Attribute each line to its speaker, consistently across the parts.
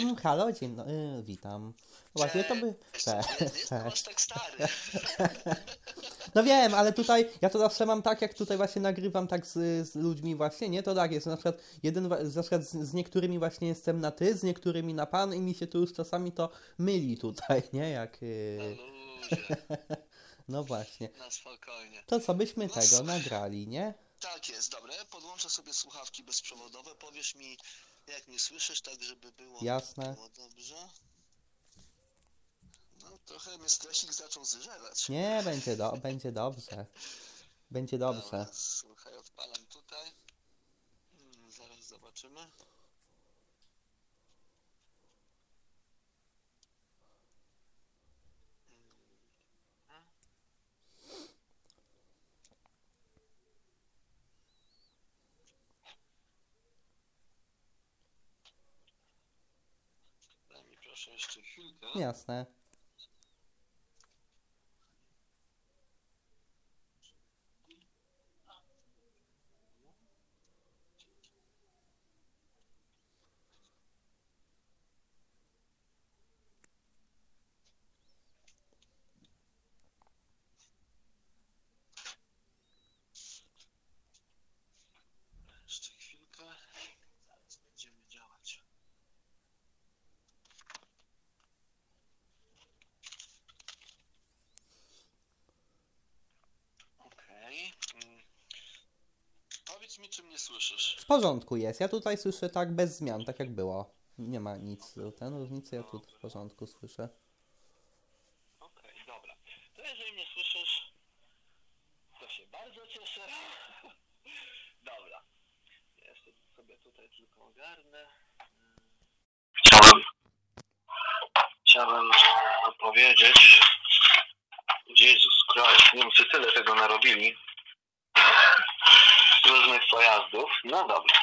Speaker 1: Mm, halo, dzień no, y, witam. Właśnie to by...
Speaker 2: Cześć. Aż tak stary.
Speaker 1: No wiem, ale tutaj ja to zawsze mam tak, jak tutaj właśnie nagrywam tak z, z ludźmi właśnie, nie? To tak jest, na przykład jeden, na przykład z, z niektórymi właśnie jestem na ty, z niektórymi na pan i mi się tu już czasami to myli tutaj, nie? Jak... Y, No właśnie.
Speaker 2: na spokojnie.
Speaker 1: To co byśmy
Speaker 2: No,
Speaker 1: tego nagrali, nie?
Speaker 2: Tak jest, dobra. ja Podłączę sobie słuchawki bezprzewodowe. Powiesz mi, jak mnie słyszysz, tak żeby było,
Speaker 1: Jasne.
Speaker 2: było dobrze. No, trochę mnie stresik zaczął zżerać.
Speaker 1: Nie, będzie, do, będzie dobrze. Będzie
Speaker 2: Dobra,
Speaker 1: dobrze.
Speaker 2: słuchaj, odpalam tutaj. Hmm, Zaraz zobaczymy. Daj mi proszę jeszcze chwilkę.
Speaker 1: Jasne.
Speaker 2: Jeszcze chwilkę. Zaraz będziemy działać. Okej. Mm. Powiedz mi, czy mnie słyszysz?
Speaker 1: W porządku jest. Ja tutaj słyszę tak bez zmian, tak jak było. Nie ma nic, ten różnicy, ja tu w porządku słyszę.
Speaker 2: Okej, dobra. To jeżeli mnie słyszysz, to się bardzo cieszę. dobra. Ja jeszcze sobie tutaj tylko ogarnę. Chciałem, chciałem powiedzieć, Jezus Christ, Niemcy tyle tego narobili. Różnych No dobra.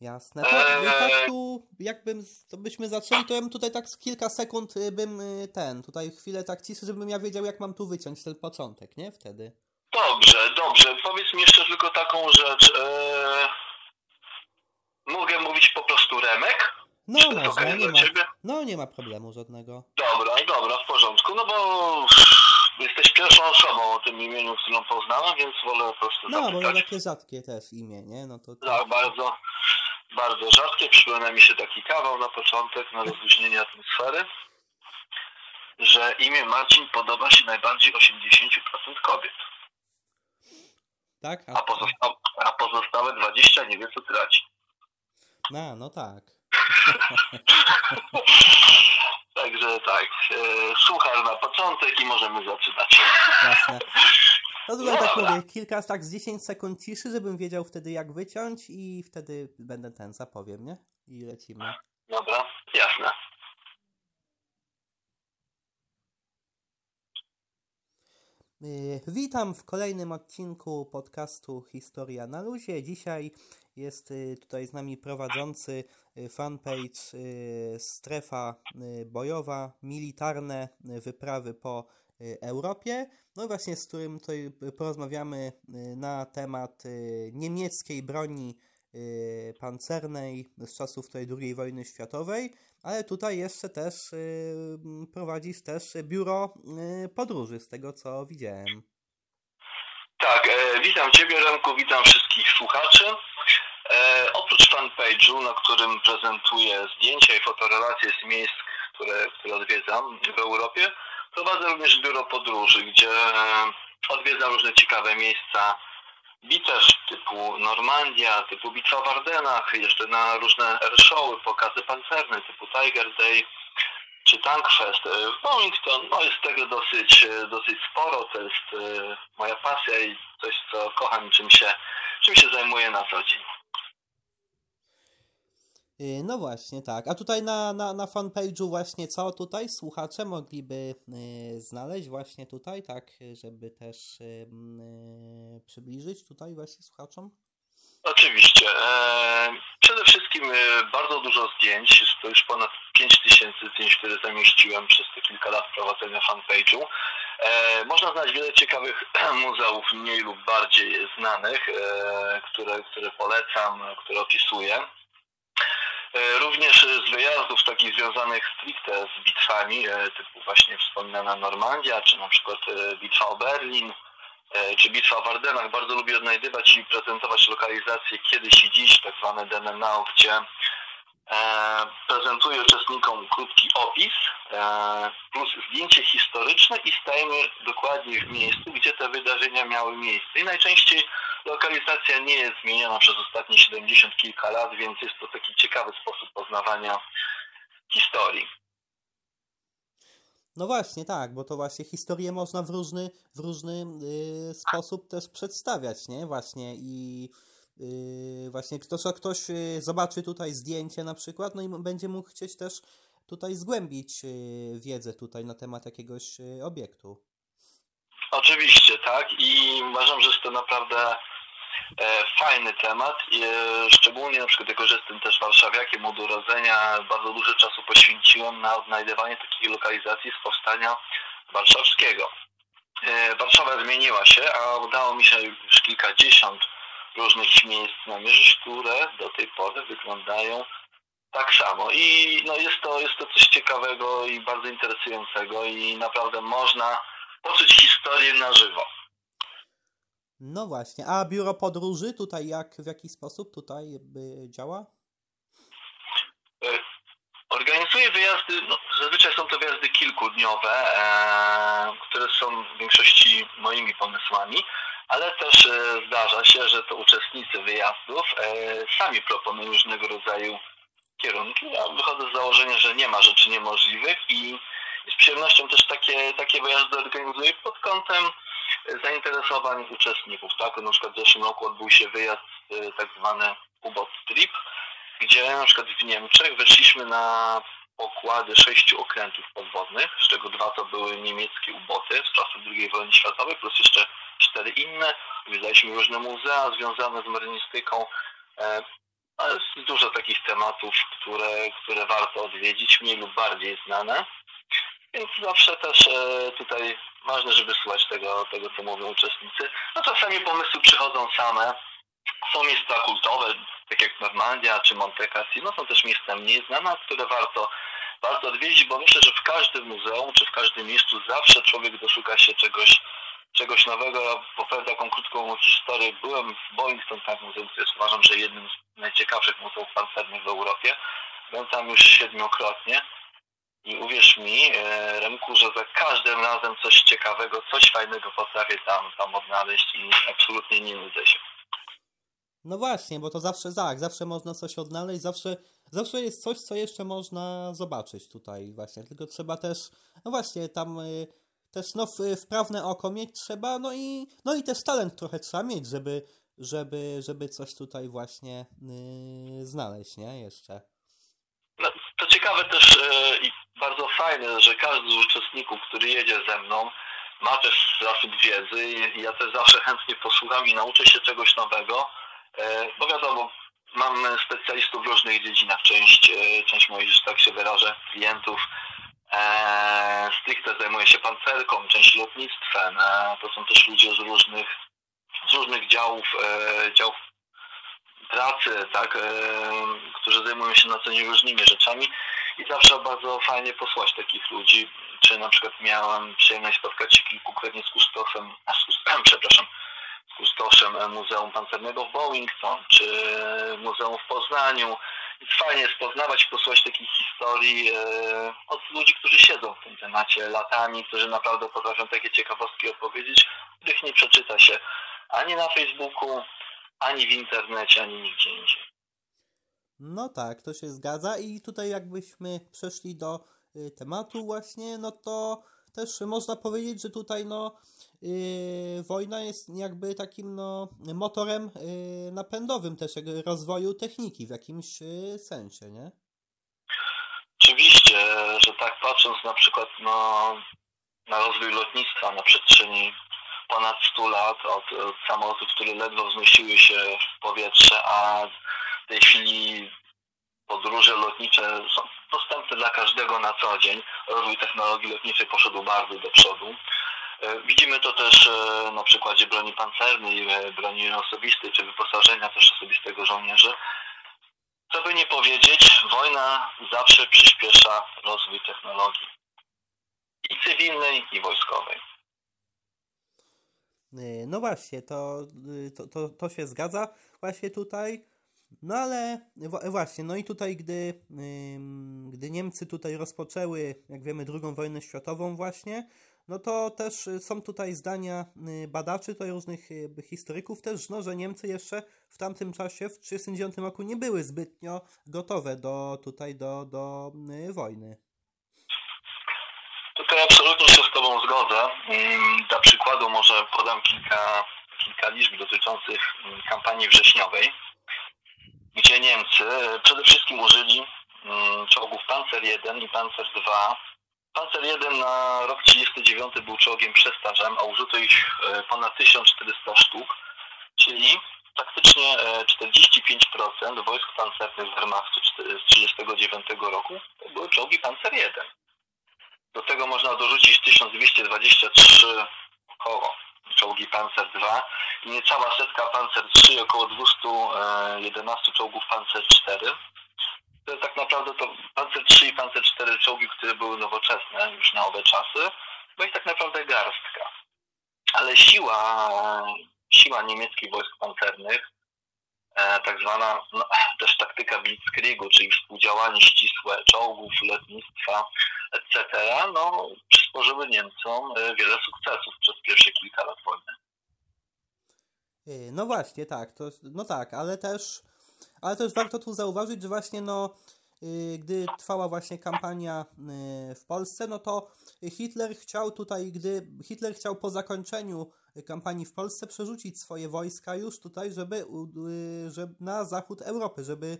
Speaker 1: Jasne. To,
Speaker 2: Eee.
Speaker 1: tak tu, jakbym, to byśmy zaczęli, to ja bym tutaj tak z kilka sekund y, bym y, ten, tutaj chwilę tak ciszy, żebym ja wiedział, jak mam tu wyciąć ten początek, nie? Wtedy.
Speaker 2: Dobrze, dobrze. Powiedz mi jeszcze tylko taką rzecz. Eee, mogę mówić po prostu Remek?
Speaker 1: No, można,
Speaker 2: okej
Speaker 1: nie ma, no nie ma problemu żadnego.
Speaker 2: Dobra, dobra, w porządku. No bo jesteś pierwszą osobą o tym imieniu, którą poznałem, więc wolę po prostu
Speaker 1: No, bo
Speaker 2: zapytać.
Speaker 1: takie rzadkie też imię, nie? No to...
Speaker 2: Tak, bardzo, bardzo rzadkie. Przypomina mi się taki kawał na początek, na rozluźnienie atmosfery, że imię Marcin podoba się najbardziej 80% kobiet,
Speaker 1: Tak?
Speaker 2: a,
Speaker 1: A,
Speaker 2: pozosta- a pozostałe 20 nie wie co traci.
Speaker 1: no, no tak.
Speaker 2: Także tak, e, słuchaj na początek i możemy zaczynać.
Speaker 1: Jasne. No tutaj tak
Speaker 2: Dobra.
Speaker 1: mówię, kilka, tak z 10 sekund ciszy, żebym wiedział wtedy jak wyciąć i wtedy będę ten, zapowiem, nie? I lecimy.
Speaker 2: Dobra, jasne.
Speaker 1: Y, Witam w kolejnym odcinku podcastu Historia na luzie. Dzisiaj jest y, tutaj z nami prowadzący fanpage y, Strefa y, Bojowa, militarne y, wyprawy po y, Europie. No i właśnie z którym tutaj porozmawiamy y, na temat y, niemieckiej broni y, pancernej z czasów tej II wojny światowej, ale tutaj jeszcze też y, prowadzisz też biuro y, podróży, z tego co widziałem.
Speaker 2: Tak, e, witam Ciebie Remku, witam wszystkich słuchaczy. E, oprócz fanpage'u, na którym prezentuję zdjęcia i fotorelacje z miejsc, które, które odwiedzam w Europie, prowadzę również biuro podróży, gdzie e, odwiedzam różne ciekawe miejsca bitew typu Normandia, typu Bitwa w Ardenach, jeszcze na różne airshowy, pokazy pancerne typu Tiger Day czy Tankfest e, w Wilmington. No jest tego dosyć, dosyć sporo, to jest moja pasja i coś, co kocham czym się, czym się zajmuję na co dzień.
Speaker 1: Y, No właśnie, tak. A tutaj na, na, na fanpage'u właśnie co tutaj słuchacze mogliby y, znaleźć właśnie tutaj, tak, żeby też y, mm, y, przybliżyć tutaj właśnie słuchaczom?
Speaker 2: Oczywiście. E, przede wszystkim e, bardzo dużo zdjęć, to już ponad 5000 zdjęć, które zamieściłem przez te kilka lat prowadzenia fanpage'u. E, można znaleźć wiele ciekawych muzeów, mniej lub bardziej znanych, e, które, które polecam, które opisuję. Również z wyjazdów takich związanych stricte z bitwami, typu właśnie wspomniana Normandia, czy na przykład bitwa o Berlin, czy bitwa w Ardenach. Bardzo lubię odnajdywać i prezentować lokalizacje kiedyś i dziś, tak zwane DNNO, gdzie E, prezentuje uczestnikom krótki opis e, plus zdjęcie historyczne i stajemy dokładnie w miejscu, gdzie te wydarzenia miały miejsce. I najczęściej lokalizacja nie jest zmieniana przez ostatnie 70 kilka lat, więc jest to taki ciekawy sposób poznawania historii.
Speaker 1: No właśnie, tak, bo to właśnie historię można w różny, w różny y, sposób też przedstawiać, nie? Właśnie i Yy, właśnie ktoś, ktoś yy, zobaczy tutaj zdjęcie na przykład, no i będzie mógł chcieć też tutaj zgłębić yy, wiedzę tutaj na temat jakiegoś obiektu.
Speaker 2: Oczywiście, tak i uważam, że jest to naprawdę e, fajny temat, e, szczególnie na przykład jako, że jestem też warszawiakiem od urodzenia, bardzo dużo czasu poświęciłem na odnajdywanie takich lokalizacji z powstania warszawskiego. E, Warszawa zmieniła się, a udało mi się już kilkadziesiąt różnych miejsc namierzyć, które do tej pory wyglądają tak samo. I no jest, to, jest to coś ciekawego i bardzo interesującego i naprawdę można poczuć historię na żywo.
Speaker 1: No właśnie, a biuro podróży tutaj jak, w jaki sposób tutaj działa?
Speaker 2: E, organizuję wyjazdy, no, zazwyczaj są to wyjazdy kilkudniowe, e, które są w większości moimi pomysłami ale też e, zdarza się, że to uczestnicy wyjazdów e, sami proponują różnego rodzaju kierunki. Ja wychodzę z założenia, że nie ma rzeczy niemożliwych i z przyjemnością też takie, takie wyjazdy organizuję pod kątem zainteresowań uczestników. Tak? Na przykład w zeszłym roku odbył się wyjazd e, tak zwany Ubot Trip, gdzie na przykład w Niemczech weszliśmy na pokłady sześciu okrętów podwodnych, z czego dwa to były niemieckie uboty z czasów II wojny światowej, plus jeszcze cztery inne. Zwiedzaliśmy różne muzea związane z marynistyką. Jest dużo takich tematów, które, które warto odwiedzić, mniej lub bardziej znane. Więc zawsze też e, tutaj ważne, żeby słuchać tego, tego co mówią uczestnicy. No czasami pomysły przychodzą same. Są miejsca kultowe, tak jak Normandia czy Monte Cassino, są też miejsca mniej znane, które warto, warto odwiedzić, bo myślę, że w każdym muzeum czy w każdym miejscu zawsze człowiek doszuka się czegoś czegoś nowego. Ja powiem taką krótką historię. Byłem w Boeington Tank Muzeum, które jest uważam, że jednym z najciekawszych muzeów pancernych w Europie. Byłem tam już siedmiokrotnie. I uwierz mi, e, Remku, że za każdym razem coś ciekawego, coś fajnego potrafię tam, tam odnaleźć i absolutnie nie nudzę się.
Speaker 1: No właśnie, bo to zawsze tak, zawsze można coś odnaleźć, zawsze, zawsze jest coś, co jeszcze można zobaczyć tutaj właśnie, tylko trzeba też, no właśnie, tam y, też no, wprawne oko mieć trzeba, no i, no i też talent trochę trzeba mieć, żeby, żeby, żeby coś tutaj właśnie yy, znaleźć, nie? Jeszcze.
Speaker 2: No, to ciekawe też yy, i bardzo fajne, że każdy z uczestników, który jedzie ze mną, ma też zasób wiedzy i ja też zawsze chętnie posłucham i nauczę się czegoś nowego, yy, bo wiadomo, mam specjalistów w różnych dziedzinach, część, yy, część moich, że tak się wyrażę, klientów E, stricte zajmuje się pancerką, część lotnictwem. E, to są też ludzie z różnych, z różnych działów, e, działów pracy, tak, którzy zajmują się na co dzień różnymi rzeczami i zawsze bardzo fajnie posłać takich ludzi. Czy na przykład miałem przyjemność spotkać się kilkukrotnie z kustosem, a z kustosem, przepraszam, z kustoszem Muzeum Pancernego w Boeington, czy Muzeum w Poznaniu, fajnie jest poznawać, posłuchać takich historii e, od ludzi, którzy siedzą w tym temacie latami, którzy naprawdę potrafią takie ciekawostki opowiedzieć, których nie przeczyta się ani na Facebooku, ani w internecie, ani nigdzie indziej.
Speaker 1: No tak, to się zgadza i tutaj jakbyśmy przeszli do y, tematu właśnie, no to też można powiedzieć, że tutaj no yy, wojna jest jakby takim no motorem yy, napędowym też rozwoju techniki w jakimś yy, sensie, nie?
Speaker 2: Oczywiście, że tak patrząc na przykład no, na rozwój lotnictwa na przestrzeni ponad 100 lat od, od samolotów, które ledwo wznosiły się w powietrze, a w tej chwili podróże lotnicze są dostępne dla każdego na co dzień. Rozwój technologii lotniczej poszedł bardzo do przodu. E, widzimy to też e, na przykładzie broni pancernej, e, broni osobistej czy wyposażenia też osobistego żołnierzy. Co by nie powiedzieć, wojna zawsze przyspiesza rozwój technologii. I cywilnej, i wojskowej.
Speaker 1: No właśnie, to, y, to, to, to się zgadza właśnie tutaj. No ale właśnie, no i tutaj, gdy, gdy Niemcy tutaj rozpoczęły, jak wiemy, II wojnę światową właśnie, no to też są tutaj zdania y, badaczy, to różnych historyków też, no, że Niemcy jeszcze w tamtym czasie, w 1939 roku, nie były zbytnio gotowe do tutaj do, do wojny.
Speaker 2: Tutaj absolutnie się z Tobą zgodzę. Mm, dla przykładu może podam kilka, kilka liczb dotyczących mm, kampanii wrześniowej, gdzie Niemcy przede wszystkim użyli mm, czołgów Panzer 1 i Panzer 2. Panzer 1 na rok 39 był czołgiem przestarzem, a użyto ich e, ponad 1400 sztuk, czyli praktycznie 45% e, wojsk pancernych Wehrmachtu z 1939 roku były czołgi Panzer 1. Do tego można dorzucić 1223 około czołgi Panzer II i niecała setka Panzer III, około 211 czołgów Panzer IV. To tak naprawdę to Panzer III i Panzer IV czołgi, które były nowoczesne już na owe czasy, bo ich tak naprawdę garstka. Ale siła, siła niemieckich wojsk pancernych, e, tak zwana no, też taktyka Blitzkriegu, czyli współdziałanie ścisłe czołgów, lotnictwa, etc., no, przysporzyły Niemcom e, wiele sukcesów przez pierwsze kilka lat wojny.
Speaker 1: E, no właśnie, tak, to, no tak, ale też, ale też warto tu zauważyć, że właśnie no, e, gdy trwała właśnie kampania w Polsce, no to Hitler chciał tutaj, gdy Hitler chciał po zakończeniu kampanii w Polsce przerzucić swoje wojska już tutaj, żeby, żeby na zachód Europy, żeby,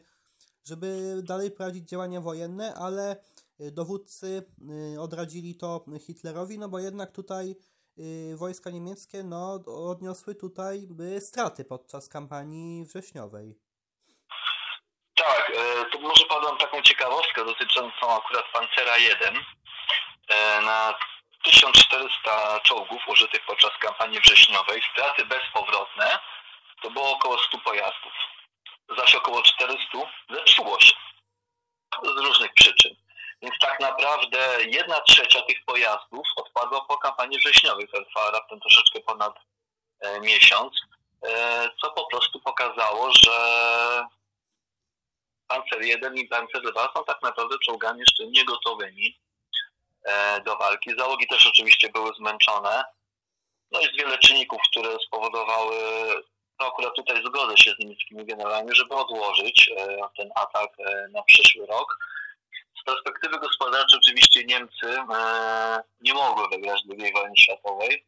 Speaker 1: żeby dalej prowadzić działania wojenne, ale dowódcy y, odradzili to Hitlerowi, no bo jednak tutaj y, wojska niemieckie no, odniosły tutaj straty podczas kampanii wrześniowej.
Speaker 2: Tak, to może podam taką ciekawostkę dotyczącą akurat Pancera 1. E, na 1400 czołgów użytych podczas kampanii wrześniowej straty bezpowrotne to było około 100 pojazdów. Zaś około 400 zepsuło się z różnych przyczyn. Więc tak naprawdę jedna trzecia tych pojazdów odpadła po kampanii wrześniowej, która trwała raptem troszeczkę ponad e, miesiąc, e, co po prostu pokazało, że Panzer 1 i Panzer 2 są tak naprawdę czołgami jeszcze niegotowymi e, do walki. Załogi też oczywiście były zmęczone. No jest wiele czynników, które spowodowały, no akurat tutaj zgodzę się z niemieckimi generałami, żeby odłożyć ten atak na przyszły rok z perspektywy gospodarczej oczywiście Niemcy e, nie mogły wygrać II wojny światowej,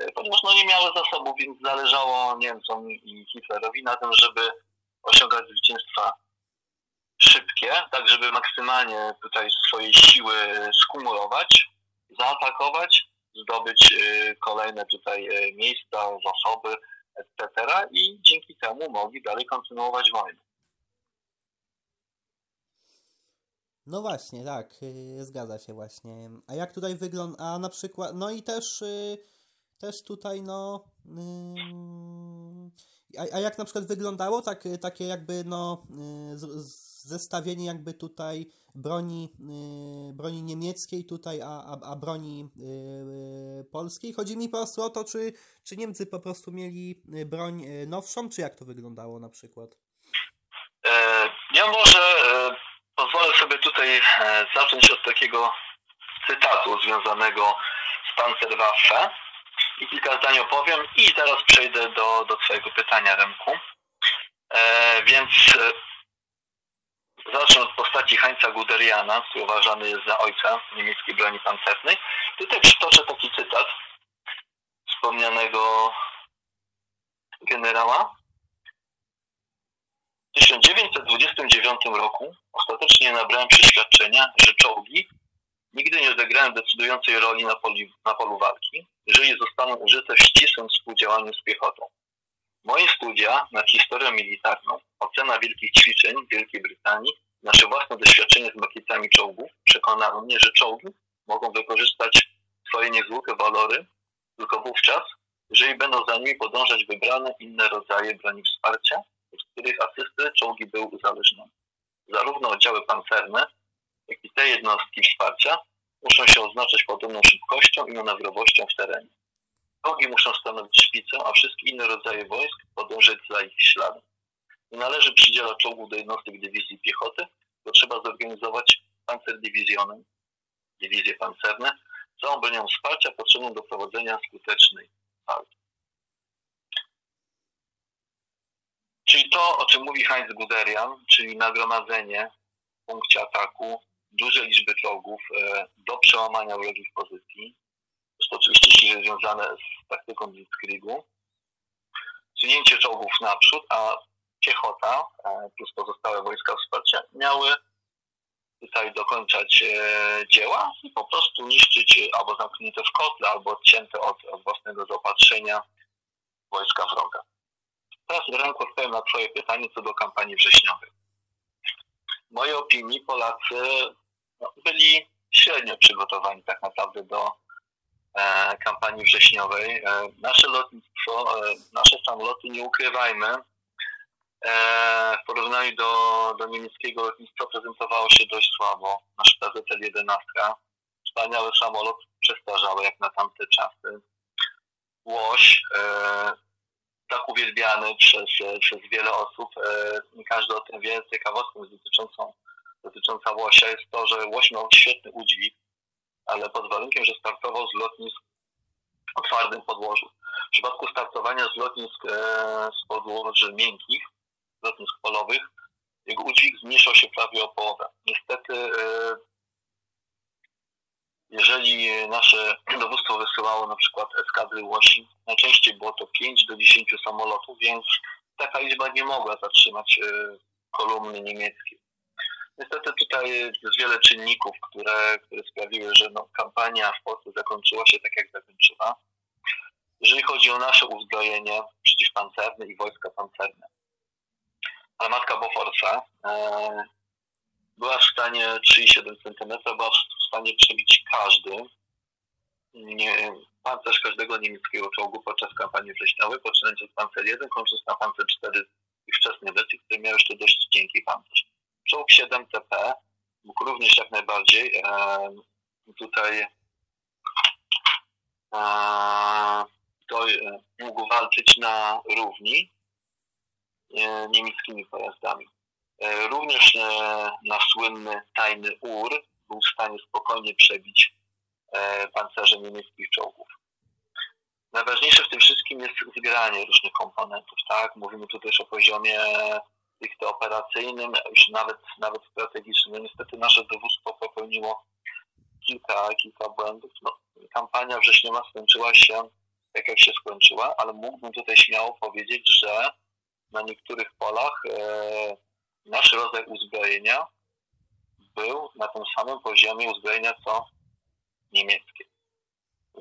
Speaker 2: e, ponieważ no, nie miały zasobów, więc zależało Niemcom i Hitlerowi na tym, żeby osiągać zwycięstwa szybkie, tak żeby maksymalnie tutaj swoje siły skumulować, zaatakować, zdobyć e, kolejne tutaj miejsca, zasoby, etc. i dzięki temu mogli dalej kontynuować wojnę.
Speaker 1: No właśnie, tak, yy, zgadza się właśnie. A jak tutaj wygląda, a na przykład, no i też, yy, też tutaj, no, yy, a, a, jak na przykład wyglądało tak, takie jakby, no, y, z, zestawienie jakby tutaj broni, y, broni niemieckiej tutaj, a, a, a broni y, polskiej. Chodzi mi po prostu o to, czy, czy Niemcy po prostu mieli broń nowszą, czy jak to wyglądało na przykład?
Speaker 2: E, ja może e, Pozwolę sobie tutaj e, zacząć od takiego cytatu związanego z Panzerwaffe i kilka zdań opowiem i zaraz przejdę do, do Twojego pytania, Remku. E, więc e, zacznę od postaci Heinza Guderiana, który uważany jest za ojca niemieckiej broni pancernej. Tutaj przytoczę taki cytat wspomnianego generała. W 1929 roku ostatecznie nabrałem przeświadczenia, że czołgi nigdy nie odegrają decydującej roli na, poli, na polu walki, jeżeli zostaną użyte w ścisłym współdziałaniu z piechotą. Moje studia nad historią militarną, ocena wielkich ćwiczeń w Wielkiej Brytanii, nasze własne doświadczenie z makietami czołgów przekonały mnie, że czołgi mogą wykorzystać swoje niezwykłe walory tylko wówczas, jeżeli będą za nimi podążać wybrane inne rodzaje broni wsparcia, z których asysty czołgi były uzależnione. zarówno oddziały pancerne, jak i te jednostki wsparcia muszą się oznaczać podobną szybkością i manewrowością w terenie. Czołgi muszą stanowić szpicę, a wszystkie inne rodzaje wojsk podążać za ich śladem. Nie należy przydzielać czołgów do jednostek dywizji piechoty, to trzeba zorganizować pancerdywizjonem, dywizje pancerne, całą bronią wsparcia potrzebną do prowadzenia skutecznej walki. Czyli to, o czym mówi Heinz Guderian, czyli nagromadzenie w punkcie ataku dużej liczby czołgów e, do przełamania wrogich pozycji. Jest to oczywiście ściśle związane z taktyką Blitzkriegu. Sunięcie czołgów naprzód, a piechota e, plus pozostałe wojska wsparcia miały tutaj dokończać e, dzieła i po prostu niszczyć albo zamknięte w kotle, albo odcięte od, od własnego zaopatrzenia wojska wroga. Teraz odpowiem na Twoje pytanie co do kampanii wrześniowej. W mojej opinii Polacy no, byli średnio przygotowani tak naprawdę do e, kampanii wrześniowej. E, nasze lotnictwo, e, nasze samoloty, nie ukrywajmy, e, w porównaniu do, do niemieckiego lotnictwa prezentowało się dość słabo. Nasz PZL-11, wspaniały samolot, przestarzały jak na tamte czasy. Łoś, e, tak uwielbiany przez, przez wiele osób. Nie każdy o tym wie. Ciekawostką dotyczącą, dotycząca Łosia jest to, że Łoś miał świetny udźwig, ale pod warunkiem, że startował z lotnisk o twardym podłożu. W przypadku startowania z lotnisk e, z podłoży miękkich, lotnisk polowych, jego udźwig zmniejszał się prawie o połowę. Niestety e, jeżeli nasze dowództwo wysyłało na przykład eskadry łosi, najczęściej było to 5 do 10 samolotów, więc taka liczba nie mogła zatrzymać e, kolumny niemieckiej. Niestety tutaj jest wiele czynników, które, które sprawiły, że no, kampania w Polsce zakończyła się tak, jak zakończyła. Jeżeli chodzi o nasze uzbrojenie przeciwpancerne i wojska pancerne. Armatka Boforsa e, była w stanie 3,7 cm, była w stanie przebić każdy nie, pancerz każdego niemieckiego czołgu podczas kampanii wrześniowej, poczynając od pancer 1, kończąc na pancer 4 i wczesnej wersji, który miał jeszcze dość cienki pancerz. Czołg 7 TP mógł również jak najbardziej e, tutaj e, to, e, mógł walczyć na równi e, niemieckimi pojazdami. E, również e, nasz słynny tajny UR był w stanie spokojnie przebić e, pancerze niemieckich czołgów. Najważniejsze w tym wszystkim jest zgranie różnych komponentów, tak? Mówimy tu też o poziomie stricte operacyjnym, już nawet, nawet strategicznym. No niestety nasze dowództwo popełniło kilka, kilka błędów. No, kampania wrześniowa skończyła się tak, jak się skończyła, ale mógłbym tutaj śmiało powiedzieć, że na niektórych polach e, nasz rodzaj uzbrojenia był na tym samym poziomie uzbrojenia co niemieckie.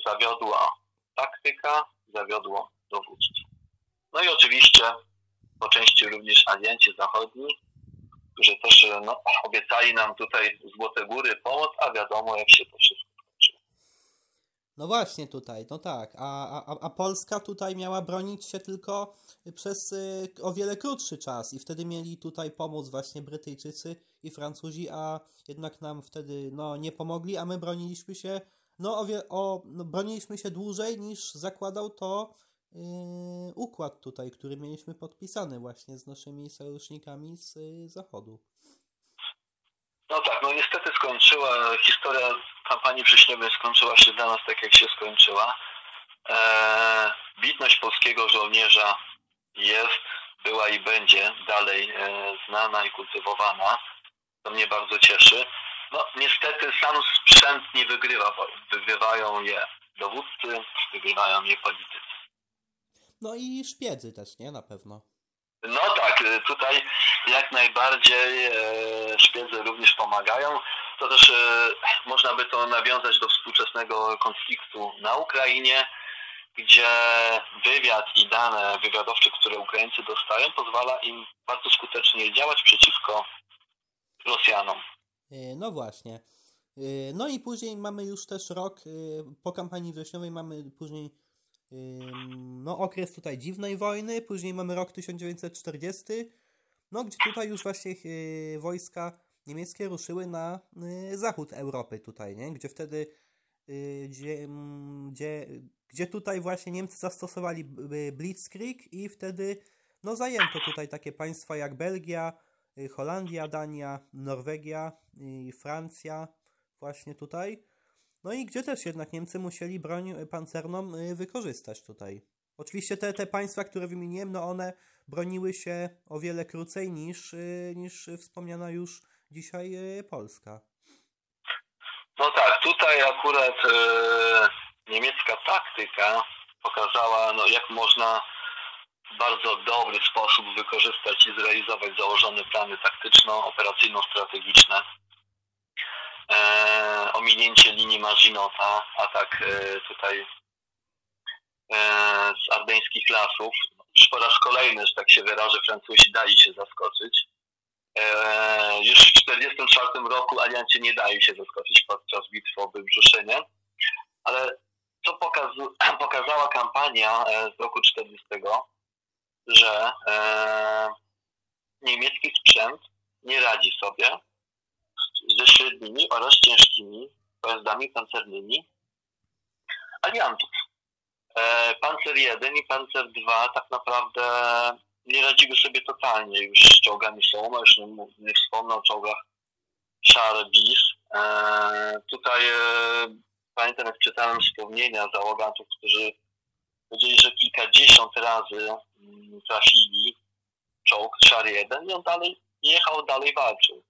Speaker 2: Zawiodła taktyka, zawiodło dowództwo. No i oczywiście po części również alianci zachodni, którzy też no, obiecali nam tutaj Złote Góry pomoc, a wiadomo jak się to wszystko.
Speaker 1: No właśnie tutaj, no tak. A, a, a Polska tutaj miała bronić się tylko przez y, o wiele krótszy czas i wtedy mieli tutaj pomóc właśnie Brytyjczycy i Francuzi, a jednak nam wtedy no, nie pomogli, a my broniliśmy się no, o, o no, broniliśmy się dłużej niż zakładał to yy, układ tutaj, który mieliśmy podpisany właśnie z naszymi sojusznikami z yy, Zachodu.
Speaker 2: No tak, no niestety skończyła, historia kampanii wrześniowej skończyła się dla nas tak, jak się skończyła. Eee, bitność polskiego żołnierza jest, była i będzie dalej e, znana i kultywowana. To mnie bardzo cieszy. No niestety sam sprzęt nie wygrywa wojen. Wygrywają je dowódcy, wygrywają je politycy.
Speaker 1: No i szpiedzy też, nie? Na pewno.
Speaker 2: No tak, y, tutaj jak najbardziej e, szpiedzy również pomagają. To też e, można by to nawiązać do współczesnego konfliktu na Ukrainie, gdzie wywiad i dane wywiadowcze, które Ukraińcy dostają, pozwala im bardzo skutecznie działać przeciwko Rosjanom.
Speaker 1: E, no właśnie. No i później mamy już też rok, po kampanii wrześniowej mamy później no, okres tutaj dziwnej wojny, później mamy rok 1940, no gdzie tutaj już właśnie wojska niemieckie ruszyły na zachód Europy tutaj, nie? Gdzie wtedy gdzie, gdzie, gdzie tutaj właśnie Niemcy zastosowali Blitzkrieg i wtedy no zajęto tutaj takie państwa jak Belgia, Holandia, Dania, Norwegia Francja właśnie tutaj. No i gdzie też jednak Niemcy musieli broń pancerną y, wykorzystać tutaj. Oczywiście te, te państwa, które wymieniłem, no one broniły się o wiele krócej niż, y, niż wspomniana już dzisiaj Polska.
Speaker 2: No tak, tutaj akurat e, niemiecka taktyka pokazała, no, jak można w bardzo dobry sposób wykorzystać i zrealizować założone plany taktyczno-operacyjno-strategiczne e, ominięcie linii Marzinota, atak e, tutaj e, z ardeńskich lasów. Już po raz kolejny, że tak się wyrażę, Francuzi dali się zaskoczyć. E, już w 1944 roku alianci nie dają się zaskoczyć podczas bitwy o Wybrzuszynie, ale co pokazała kampania e, z roku 40, że e, niemiecki sprzęt nie radzi sobie ze średnimi oraz ciężkimi pojazdami pancernymi aliantów. E, Pancer 1 i Pancer 2 tak naprawdę nie radziły sobie totalnie już z czołgami Sołoma, już nie, nie wspomnę o czołgach Bis. E, tutaj e, pamiętam, jak czytałem wspomnienia załogantów, którzy powiedzieli, że kilkadziesiąt razy mm, trafili czołg Szar 1 i on dalej jechał, dalej walczył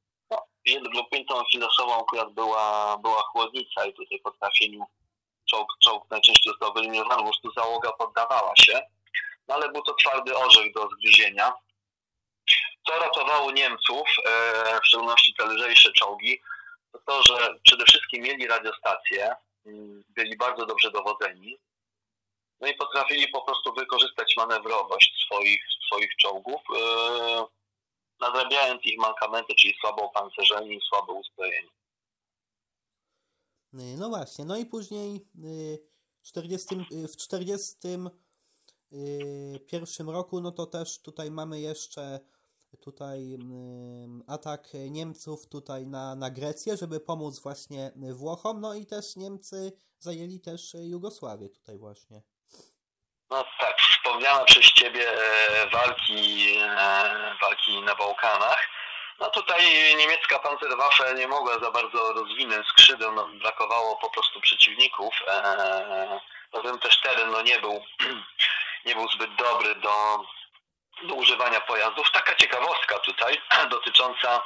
Speaker 2: jedną filosofą akurat była, była chłodnica i tutaj po trafieniu czołg, czołg najczęściej został wyeliminowany, po prostu załoga poddawała się, no ale był to twardy orzech do zgryzienia. Co ratowało Niemców, e, w szczególności te lżejsze czołgi, to to, że przede wszystkim mieli radiostację, mm, byli bardzo dobrze dowodzeni, no i potrafili po prostu wykorzystać manewrowość swoich, swoich czołgów. E, nadrabiając ich mankamenty, czyli słabo opancerzeni słabo uzbrojeni.
Speaker 1: Y, no właśnie, no i później y, w 40, y, w 41 roku, no to też tutaj mamy jeszcze tutaj atak Niemców tutaj na, na Grecję, żeby pomóc właśnie Włochom, no i też Niemcy zajęli też Jugosławię tutaj właśnie.
Speaker 2: No tak, wspomniane przez Ciebie e, walki, e, walki na Bałkanach. No tutaj niemiecka Panzerwaffe nie mogła za bardzo rozwinąć skrzydeł, no, brakowało po prostu przeciwników. Poza tym też teren no, nie, był, nie był zbyt dobry do, do używania pojazdów. Taka ciekawostka tutaj dotycząca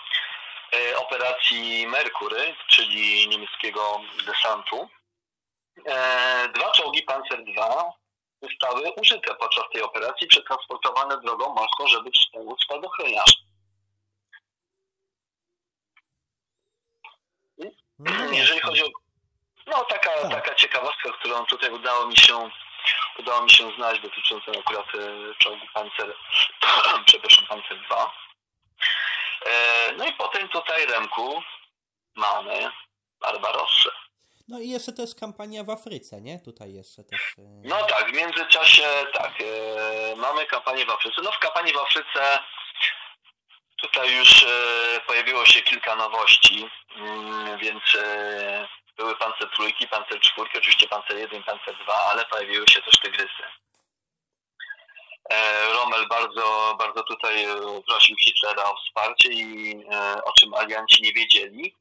Speaker 2: e, operacji Merkury, czyli niemieckiego desantu. Dwa czołgi Panzer II zostały użyte podczas tej operacji, przetransportowane drogą morską, żeby wspomóc spadochroniarzy. No Jeżeli chodzi o... No, taka, tak. taka ciekawostka, którą tutaj udało mi się udało mi się znaleźć dotyczącą akurat e, czołgu Panzer, przepraszam, Panzer 2. E, no i potem tutaj Remku mamy Barbarossę.
Speaker 1: No i jeszcze też kampania w Afryce, nie? Tutaj jeszcze też. E,
Speaker 2: no tak, w międzyczasie tak. E, mamy kampanię w Afryce. No w kampanii w Afryce tutaj już e, pojawiło się kilka nowości, mm, więc były pancer trójki, pancer czwórki, oczywiście pancer jeden, pancer dwa, ale pojawiły się też tygrysy. Rommel bardzo, bardzo tutaj prosił Hitlera o wsparcie i o czym alianci nie wiedzieli,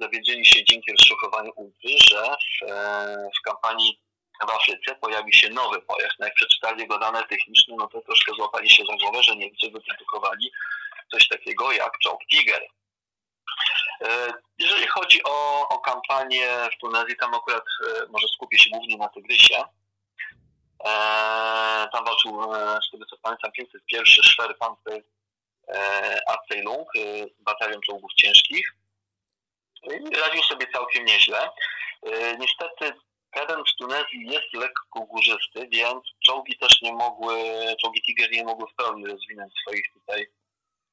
Speaker 2: dowiedzieli się dzięki rozszukowaniu UPy, że w, e, w kampanii w Afryce pojawi się nowy pojazd. No jak przeczytali jego dane techniczne, no to troszkę złapali się za głowę, że Niemcy wyprodukowali coś takiego jak czołg Tiger. E, jeżeli chodzi o, o kampanię w Tunezji, tam akurat może skupię się głównie na Tygrysie. Tam walczył, z tego co pamiętam, 501 Szwer Panzer Abteilung, batalion czołgów ciężkich radził sobie całkiem nieźle. E, niestety teren w Tunezji jest lekko górzysty, więc czołgi też nie mogły, czołgi Tiger nie mogły w pełni rozwinąć swoich tutaj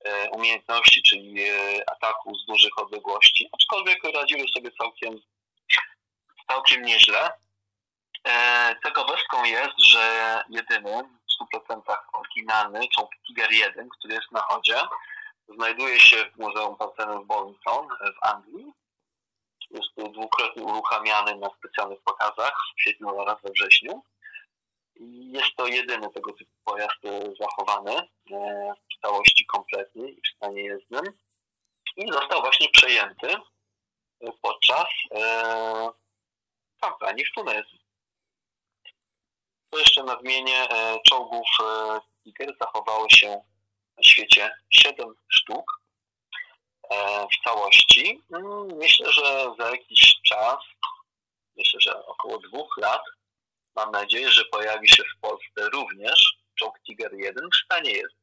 Speaker 2: e, umiejętności, czyli e, ataku z dużych odległości, aczkolwiek radziły sobie całkiem, całkiem nieźle. Ciekawostką jest, że jedynym 100% oryginalny, czołg Tiger 1, który jest na chodzie. Znajduje się w Muzeum Partenon w Bolton w Anglii. Jest dwukrotnie uruchamiany na specjalnych pokazach w kwietniu oraz we wrześniu. Jest to jedyny tego typu pojazd e, zachowany e, w całości kompletnie i w stanie jezdnym. I został właśnie przejęty podczas kampanii w Tunezji. To jeszcze nadmienię, czołgów Tiger zachowało się na świecie 7 sztuk w całości. Mm, myślę, że za jakiś czas, myślę, że około dwóch lat, mam nadzieję, że pojawi się w Polsce również czołg Tiger 1 w stanie jest.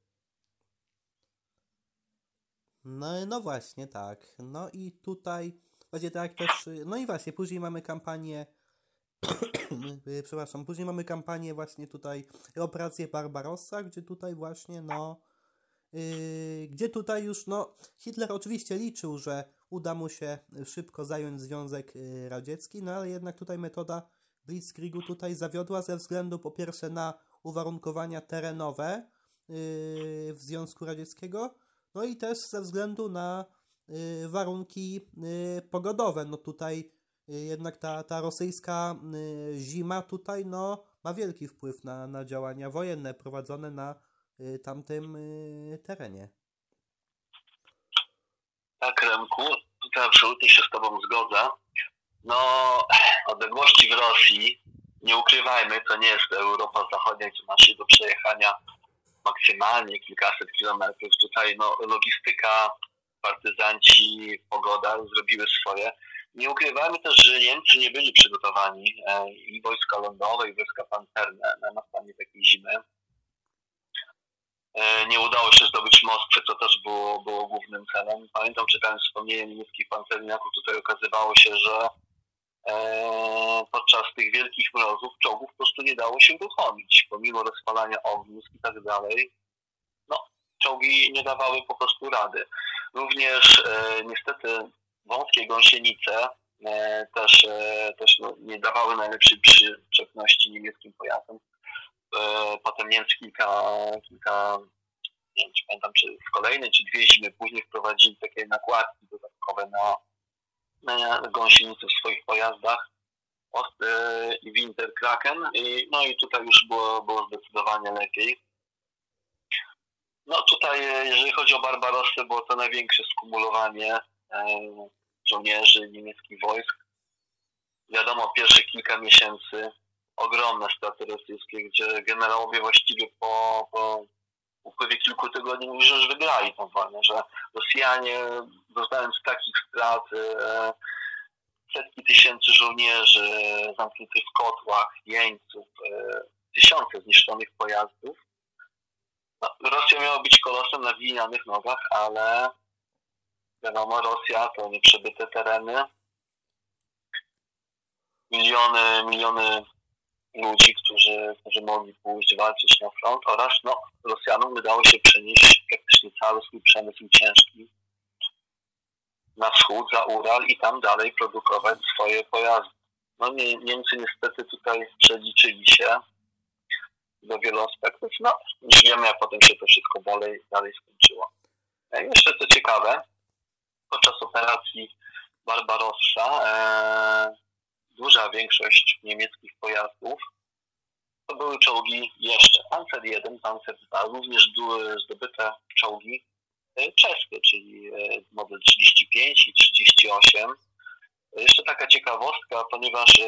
Speaker 1: No, no właśnie, tak. No i tutaj, właśnie tak też, no i właśnie, później mamy kampanię, przepraszam, później mamy kampanię właśnie tutaj, operację Barbarossa, gdzie tutaj właśnie, no, yy, gdzie tutaj już, no, Hitler oczywiście liczył, że uda mu się szybko zająć Związek y, Radziecki, no ale jednak tutaj metoda Blitzkriegu tutaj zawiodła ze względu po pierwsze na uwarunkowania terenowe yy, w Związku Radzieckiego, no i też ze względu na yy, warunki yy, pogodowe. No tutaj jednak ta, ta rosyjska zima tutaj no, ma wielki wpływ na, na działania wojenne prowadzone na tamtym terenie.
Speaker 2: Tak, Remku, tutaj absolutnie się z Tobą zgodzę. No, odległości w Rosji, nie ukrywajmy, to nie jest Europa Zachodnia, gdzie ma się do przejechania maksymalnie kilkaset kilometrów. Tutaj no, logistyka, partyzanci, pogoda zrobiły swoje. Nie ukrywajmy też, że Niemcy nie byli przygotowani e, i wojska lądowe, i wojska pancerne na nastanie takiej zimy. E, nie udało się zdobyć Moskwy, co też było, było głównym celem. Pamiętam, czytając wspomnienia niemieckich pancerniaków, tutaj okazywało się, że E, podczas tych wielkich mrozów czołgów po prostu nie dało się uruchomić, pomimo rozpalania ognisk i tak dalej. No, czołgi nie dawały po prostu rady. Również e, niestety wąskie gąsienice e, też, e, też no, nie dawały najlepszej przyczepności niemieckim pojazdom. E, potem Niemcy kilka, kilka nie wiem, czy pamiętam, czy w kolejnej, czy dwie zimy później wprowadzili takie nakładki dodatkowe na gąsienicy w swoich pojazdach e, i Winter Kraken. I, no i tutaj już było, było zdecydowanie lepiej. No tutaj, e, jeżeli chodzi o Barbarossę, było to największe skumulowanie żołnierzy niemieckich wojsk. Wiadomo, pierwsze kilka miesięcy ogromne straty rosyjskie, gdzie generałowie właściwie po, po upływie kilku tygodni mówią, że już wygrali tą wojnę, że Rosjanie doznając takich strat e, setki tysięcy żołnierzy zamkniętych w kotłach, jeńców, e, tysiące zniszczonych pojazdów. No, Rosja miała być kolosem na glinianych nogach, ale wiadomo, Rosja to nieprzebyte tereny. Miliony, miliony ludzi, którzy, którzy mogli pójść walczyć na front oraz no, Rosjanom udało się przenieść praktycznie cały swój przemysł ciężki na wschód, za Ural i tam dalej produkować swoje pojazdy. No nie, Niemcy niestety tutaj przeliczyli się do wielu aspektów. No, już wiemy, jak potem się to wszystko dalej, dalej skończyło. E, jeszcze co ciekawe, podczas operacji Barbarossa e, duża większość niemieckich pojazdów to były czołgi jeszcze Panzer 1, Panzer 2, również były zdobyte czołgi e, czeskie, czyli e, model 35 i 38. Jeszcze taka ciekawostka, ponieważ e,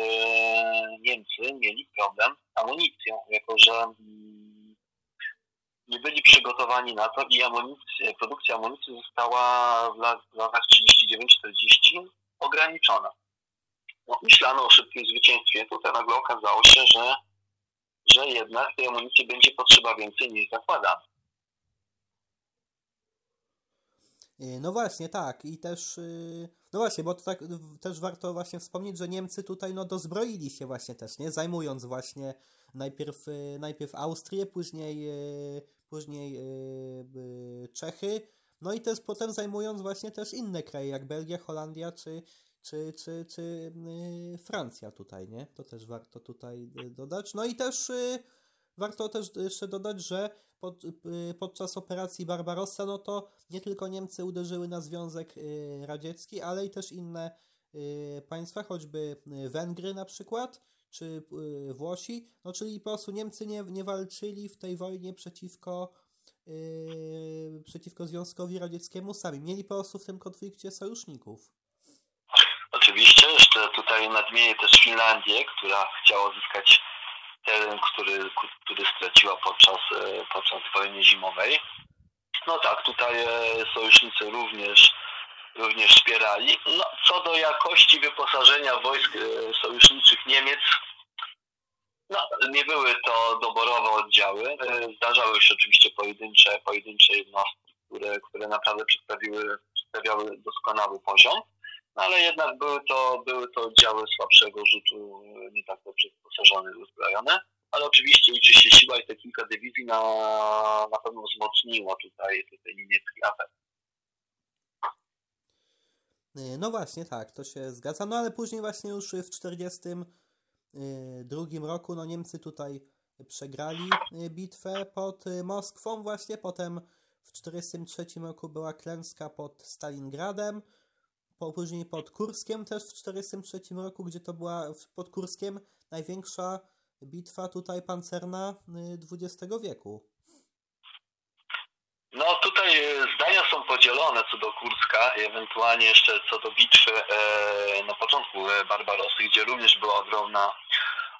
Speaker 2: Niemcy mieli problem z amunicją, jako że mm, nie byli przygotowani na to i amunicja, produkcja amunicji została w latach 39-40 ograniczona myślano o szybkim zwycięstwie. Tutaj nagle okazało się, że, że jednak tej amunicji będzie potrzeba więcej niż zakładano.
Speaker 1: Y, no właśnie, tak. I też, y, no właśnie, bo to tak też warto właśnie wspomnieć, że Niemcy tutaj no dozbroili się właśnie też, nie? Zajmując właśnie najpierw, y, najpierw Austrię, później, później Czechy, no i też potem zajmując właśnie też inne kraje, jak Belgia, Holandia czy, czy, czy, czy yy, Francja tutaj, nie? To też warto tutaj y, dodać. No i też yy, warto też jeszcze dodać, że pod, podczas operacji Barbarossa, no to nie tylko Niemcy uderzyły na Związek Radziecki, ale i też inne państwa, choćby Węgry na przykład, czy Włosi, no czyli po prostu Niemcy nie, nie walczyli w tej wojnie przeciwko przeciwko Związkowi Radzieckiemu sami. Mieli po prostu w tym konflikcie sojuszników.
Speaker 2: Oczywiście, jeszcze tutaj nadmienię też Finlandię, która chciała uzyskać teren, który, który straciła podczas, e, podczas wojny zimowej. No tak, tutaj e, sojusznicy również, również wspierali. No, co do jakości wyposażenia wojsk e, sojuszniczych Niemiec, no, nie były to doborowe oddziały. Zdarzały się oczywiście pojedyncze, pojedyncze jednostki, które, które naprawdę przedstawiły, przedstawiały doskonały poziom, ale jednak były to, były to oddziały słabszego rzutu, nie tak dobrze wyposażone i uzbrojone. Ale oczywiście liczy się siła i te kilka dywizji na, na pewno wzmocniło tutaj, tutaj niemiecki atak.
Speaker 1: E, no właśnie, tak, to się zgadza. No ale później właśnie już w 40 drugim roku no Niemcy tutaj przegrali bitwę pod Moskwą właśnie, potem w 1943 roku była klęska pod Stalingradem, po, później pod Kurskiem też w 1943 roku, gdzie to była pod Kurskiem największa bitwa tutaj pancerna XX y, wieku.
Speaker 2: No tutaj zdania są podzielone co do Kurska ewentualnie jeszcze co do bitwy e, na początku Barbarosy, gdzie również była ogromna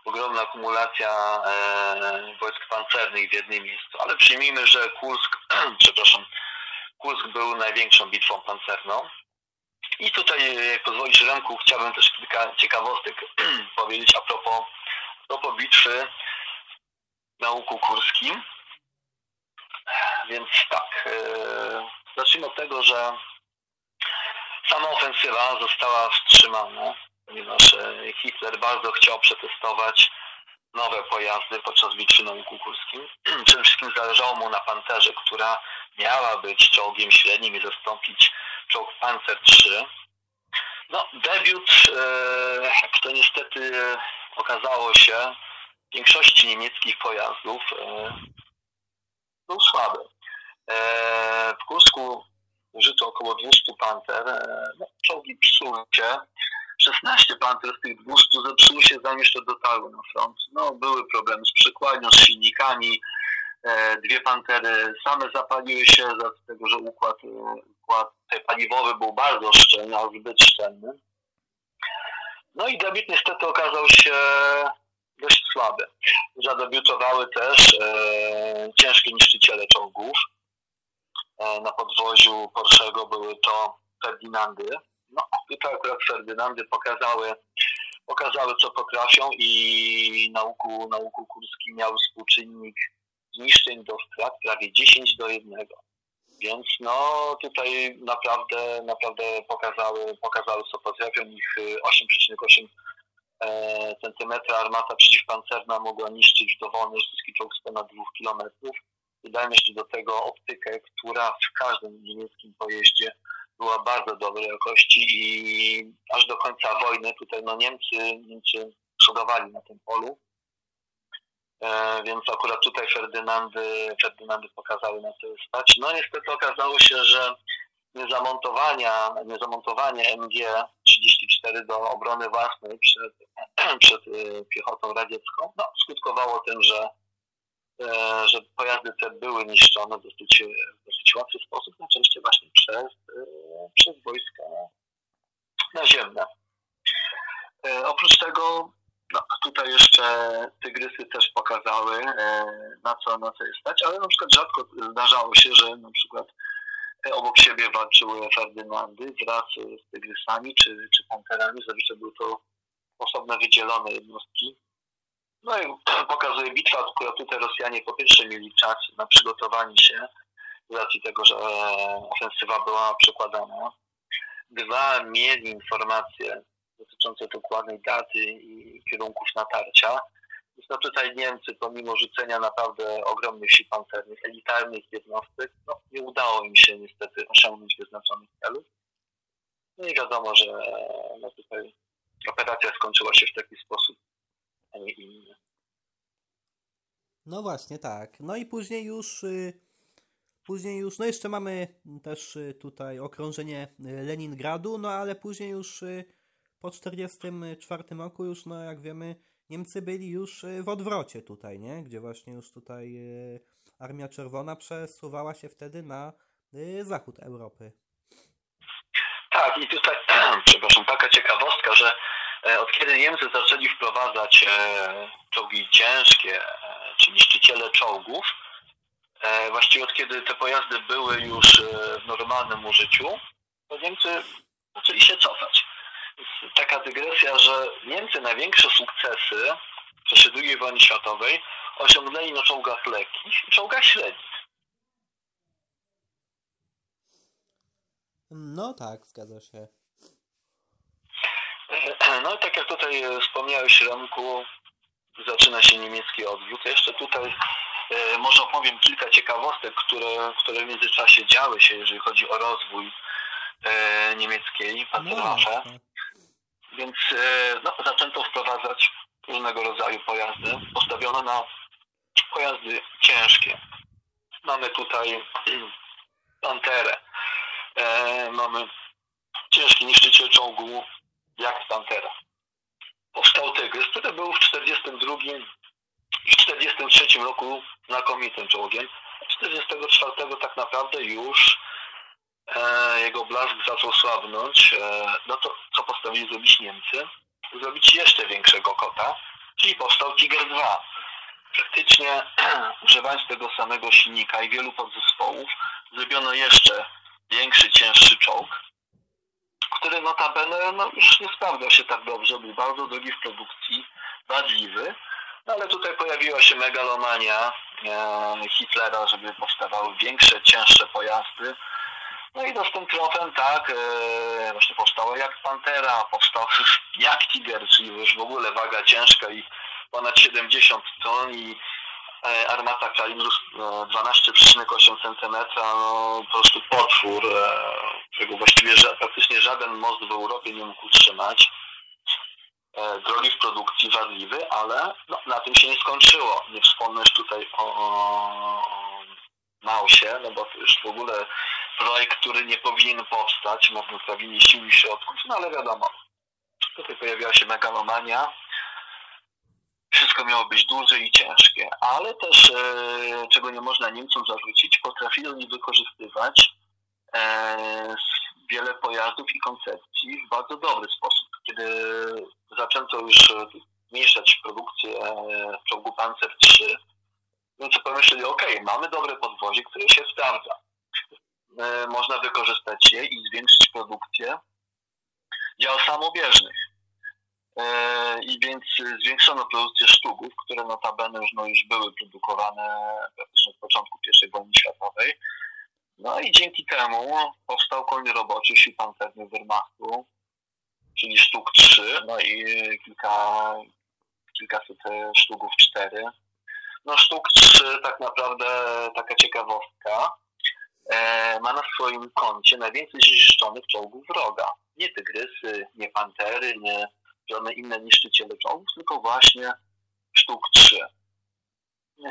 Speaker 2: ogromna akumulacja e, wojsk pancernych w jednym miejscu, ale przyjmijmy, że Kursk, przepraszam, Kursk był największą bitwą pancerną. I tutaj, jak pozwolisz Remku, chciałbym też kilka ciekawostek powiedzieć a propos, a propos bitwy na Łuku Kurskim. Więc tak, e, zacznijmy od tego, że sama ofensywa została wstrzymana ponieważ e, Hitler bardzo chciał przetestować nowe pojazdy podczas bitwy na Łuku Kurskim. Przede wszystkim zależało mu na Panterze, która miała być czołgiem średnim i zastąpić czołg Panzer III. No, debiut, e, to niestety okazało się, w większości niemieckich pojazdów e, był słaby. E, w Kursku użyto około 200 Panter. E, no, czołgi psuły się. 16 panter z tych 200 zepsuły się zanim jeszcze dotarły na front. No, były problemy z przykładnią, z silnikami. E, dwie pantery same zapaliły się z tego, że układ, układ paliwowy był bardzo szczelny, a zbyt szczelny. No i debiut niestety okazał się dość słaby. Zadebiutowały też e, ciężkie niszczyciele czołgów. E, na podwoziu Porszego były to Ferdinandy, no, tutaj akurat Ferdynandy pokazały, pokazały co potrafią i nauku, nauku Kurski miał współczynnik zniszczeń do strat prawie 10 do 1. Więc no tutaj naprawdę, naprawdę pokazały, pokazały co potrafią. Ich 8,8 e, centymetra armata przeciwpancerna mogła niszczyć dowolny rosyjski czołg z ponad 2 kilometrów. I dajmy jeszcze do tego optykę, która w każdym niemieckim pojeździe była bardzo dobrej jakości i aż do końca wojny tutaj no Niemcy, Niemcy przodowali na tym polu. E, więc akurat tutaj Ferdynandy, Ferdynandy pokazały na co stać. No niestety okazało się, że niezamontowania, niezamontowanie MG-34 do obrony własnej przed, przed e, piechotą radziecką no, skutkowało tym, że E, że pojazdy te były niszczone w dosyć, dosyć łatwy sposób, najczęściej właśnie przez, przez wojska naziemne. Oprócz tego no, tutaj jeszcze tygrysy też pokazały, na co, na co jest stać, ale na przykład rzadko zdarzało się, że na przykład obok siebie walczyły Ferdynandy wraz z tygrysami czy, czy panterami. Zazwyczaj były to osobne wydzielone jednostki. No i pokazuje bitwa, która tutaj Rosjanie po pierwsze mieli czas na przygotowanie się z racji tego, że ofensywa była przekładana. Dwa, mieli informacje dotyczące dokładnej daty i kierunków natarcia. No tutaj Niemcy, pomimo rzucenia naprawdę ogromnych sił pancernych, elitarnych jednostek, no, nie udało im się niestety osiągnąć wyznaczonych celów. No i wiadomo, że no tutaj operacja skończyła się w taki sposób, a nie inny.
Speaker 1: No właśnie, tak. No i później już, y, później już, no jeszcze mamy też y, tutaj okrążenie y, Leningradu, no ale później już po 1944 roku już, no jak wiemy, Niemcy byli już w odwrocie tutaj, nie? Gdzie właśnie już tutaj Armia Czerwona przesuwała się wtedy na zachód Europy.
Speaker 2: Tak, i tutaj, przepraszam, taka ciekawostka, że e, od kiedy Niemcy zaczęli wprowadzać e, czołgi ciężkie, e, czy niszczyciele czołgów, właściwie od kiedy te pojazdy były już w normalnym użyciu, to Niemcy zaczęli się cofać. Taka dygresja, że Niemcy największe sukcesy w czasie II wojny światowej osiągnęli na czołgach lekkich i czołgach średnich.
Speaker 1: No tak, zgadza się.
Speaker 2: No i tak jak tutaj wspomniałeś, Remku, zaczyna się niemiecki odwrót. Jeszcze tutaj e, może opowiem kilka ciekawostek, które, które w międzyczasie działy się, jeżeli chodzi o rozwój e, niemieckiej pancerwache. No, Więc no, zaczęto wprowadzać różnego rodzaju pojazdy. Postawiono na pojazdy ciężkie. Mamy tutaj Panterę e, mamy ciężki niszczyciel czołgu jak Pantera. Powstał Tygrys, który był w 42 i w 43 roku znakomitym czołgiem. 44 tak naprawdę już e, jego blask zaczął słabnąć. E, no to co postawili zrobić Niemcy? Zrobić jeszcze większego kota, czyli powstał Tiger 2. Praktycznie używając tego samego silnika i wielu podzespołów, zrobiono jeszcze większy, cięższy czołg, który notabene no, już nie sprawdzał się tak dobrze, był bardzo drogi w produkcji, wadliwy, no, ale tutaj pojawiła się megalomania e, Hitlera, żeby powstawały większe, cięższe pojazdy. No i z tym trofem, tak, e, właśnie powstała jak Pantera, powstał jak Tiger, czyli już w ogóle waga ciężka i ponad 70 ton i E, armata kalibru 12,8 cm, no po prostu potwór, e, którego właściwie praktycznie żaden most w Europie nie mógł utrzymać. E, drogi w produkcji, wadliwy, ale no, na tym się nie skończyło. Nie wspomnę już tutaj o, o, o Mausie, no bo to już w ogóle projekt, który nie powinien powstać, marnotrawienie sił i środków, no ale wiadomo, tutaj pojawiła się megalomania, wszystko miało być duże i ciężkie, ale też, e, czego nie można Niemcom zarzucić, potrafili oni wykorzystywać e, wiele pojazdów i koncepcji w bardzo dobry sposób. Kiedy zaczęto już zmniejszać produkcję czołgu Panzer III, Niemcy pomyśleli, ok, mamy dobre podwozie, które się sprawdza. E, można wykorzystać je i zwiększyć produkcję dział samobieżnych. E, i więc zwiększono produkcję sztugów, które notabene już, no, już były produkowane praktycznie od początku I wojny światowej. No i dzięki temu powstał koń roboczy sił pancernych Wehrmachtu, czyli sztuk 3, no i kilka, kilkaset sztugów 4. No sztuk 3 tak naprawdę taka ciekawostka, e, ma na swoim koncie najwięcej zniszczonych czołgów wroga. Nie tygrysy, nie pantery, nie żadne inne niszczyciele czołgów, tylko właśnie sztuk 3.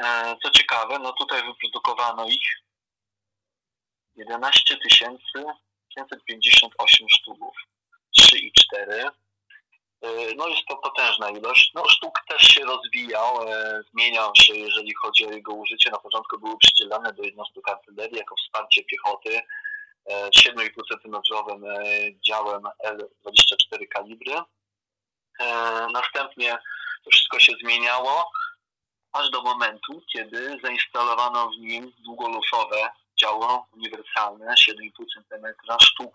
Speaker 2: E, co ciekawe, no tutaj wyprodukowano ich 11 558 sztuków, 3 i 4. E, no jest to potężna ilość. No sztuk też się rozwijał, e, zmieniał się, jeżeli chodzi o jego użycie. Na początku były przydzielane do jednostek artylerii jako wsparcie piechoty 7,5 cm działem L24 kalibry E, następnie to wszystko się zmieniało, aż do momentu, kiedy zainstalowano w nim długolufowe działo uniwersalne 7,5 cm sztuk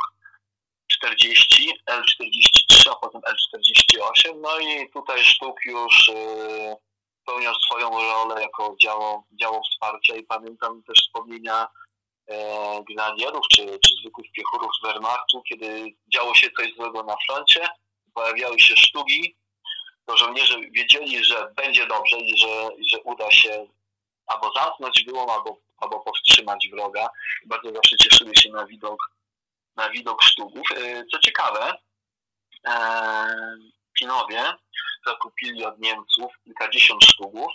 Speaker 2: 40, L43, a potem L48. No i tutaj sztuk już e, pełniał swoją rolę jako działo, działo wsparcia i pamiętam też wspomnienia e, czy, czy zwykłych piechurów z Wehrmachtu, kiedy działo się coś złego na froncie, pojawiały się sztuki, to żołnierze wiedzieli, że będzie dobrze i że, że uda się albo zamknąć wyłom, albo, albo powstrzymać wroga. Bardzo zawsze cieszyły się na widok, na widok sztuków. E, co ciekawe, e, Pinowie zakupili od Niemców kilkadziesiąt sztuków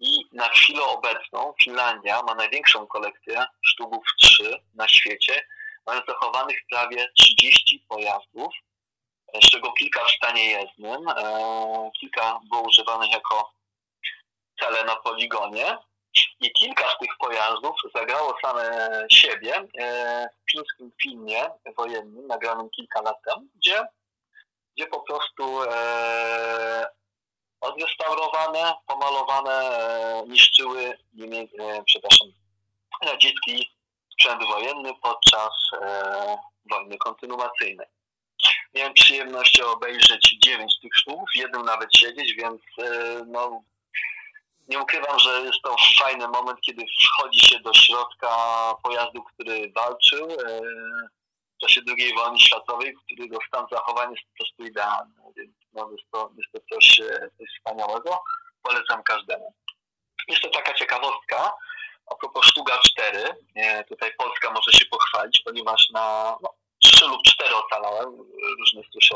Speaker 2: I na chwilę obecną Finlandia ma największą kolekcję sztugów 3 na świecie. Mamy zachowanych prawie 30 pojazdów, z czego kilka w stanie jezdnym. E, kilka było używanych jako cele na poligonie. I kilka z tych pojazdów zagrało same siebie e, w fińskim filmie wojennym, nagranym kilka lat temu, gdzie, gdzie po prostu e, odrestaurowane, pomalowane e, niszczyły niemie, e, przepraszam, radziecki sprzęt wojenny podczas e, wojny kontynuacyjnej. Miałem przyjemność obejrzeć dziewięć tych sztuk, w jednym nawet siedzieć, więc e, no, nie ukrywam, że jest to fajny moment, kiedy wchodzi się do środka pojazdu, który walczył e, w czasie II wojny światowej, którego stan zachowania jest po prostu idealny. Więc no, jest, to, jest to coś, e, coś wspaniałego. Polecam każdemu. Jeszcze taka ciekawostka. A propos Sztuga 4, e, tutaj Polska może się pochwalić, ponieważ na no, 3 lub 4 ocalałem, różne słyszę.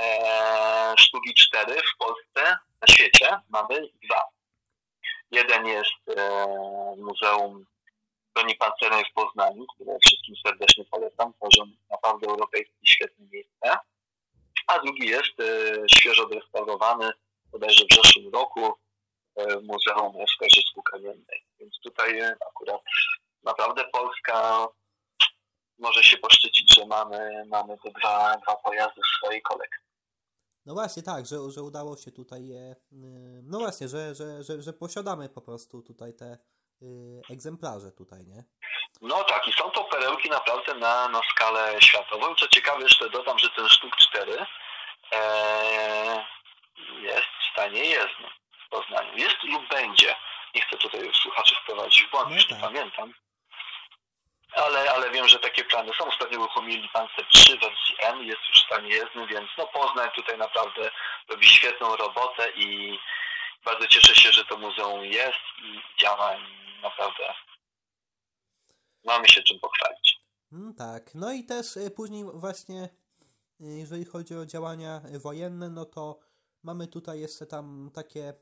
Speaker 2: E, sztuki 4 w Polsce, na świecie mamy dwa. Jeden jest e, Muzeum Broni Pancernej w Poznaniu, które wszystkim serdecznie polecam. Poziom naprawdę europejski, świetne miejsce. A drugi jest e, świeżo odrestaurowany, bodajże w zeszłym roku, e, Muzeum w Kamiennej. Więc tutaj akurat naprawdę Polska może się poszczycić, że mamy, mamy te dwa, dwa pojazdy w swojej kolekcji.
Speaker 1: No właśnie, tak, że, że udało się tutaj je. No właśnie, że, że, że, że posiadamy po prostu tutaj te y, egzemplarze tutaj, nie?
Speaker 2: No tak, i są to perełki naprawdę na, na skalę światową. Co ciekawe, jeszcze dodam, że ten sztuk 4 e, jest w stanie jezdnym w Poznaniu. Jest lub będzie. Nie chcę tutaj słuchaczy wprowadzić w błąd, no już tak. nie pamiętam ale, ale wiem, że takie plany są. Ostatnio uruchomili Panzer 3 wersji M, jest już w stanie jezdny, więc no Poznań tutaj naprawdę robi świetną robotę i bardzo cieszę się, że to muzeum jest i działa i naprawdę mamy się czym pochwalić.
Speaker 1: Mm, tak, no i też y, później właśnie y, jeżeli chodzi o działania wojenne, no to Mamy tutaj jeszcze tam takie,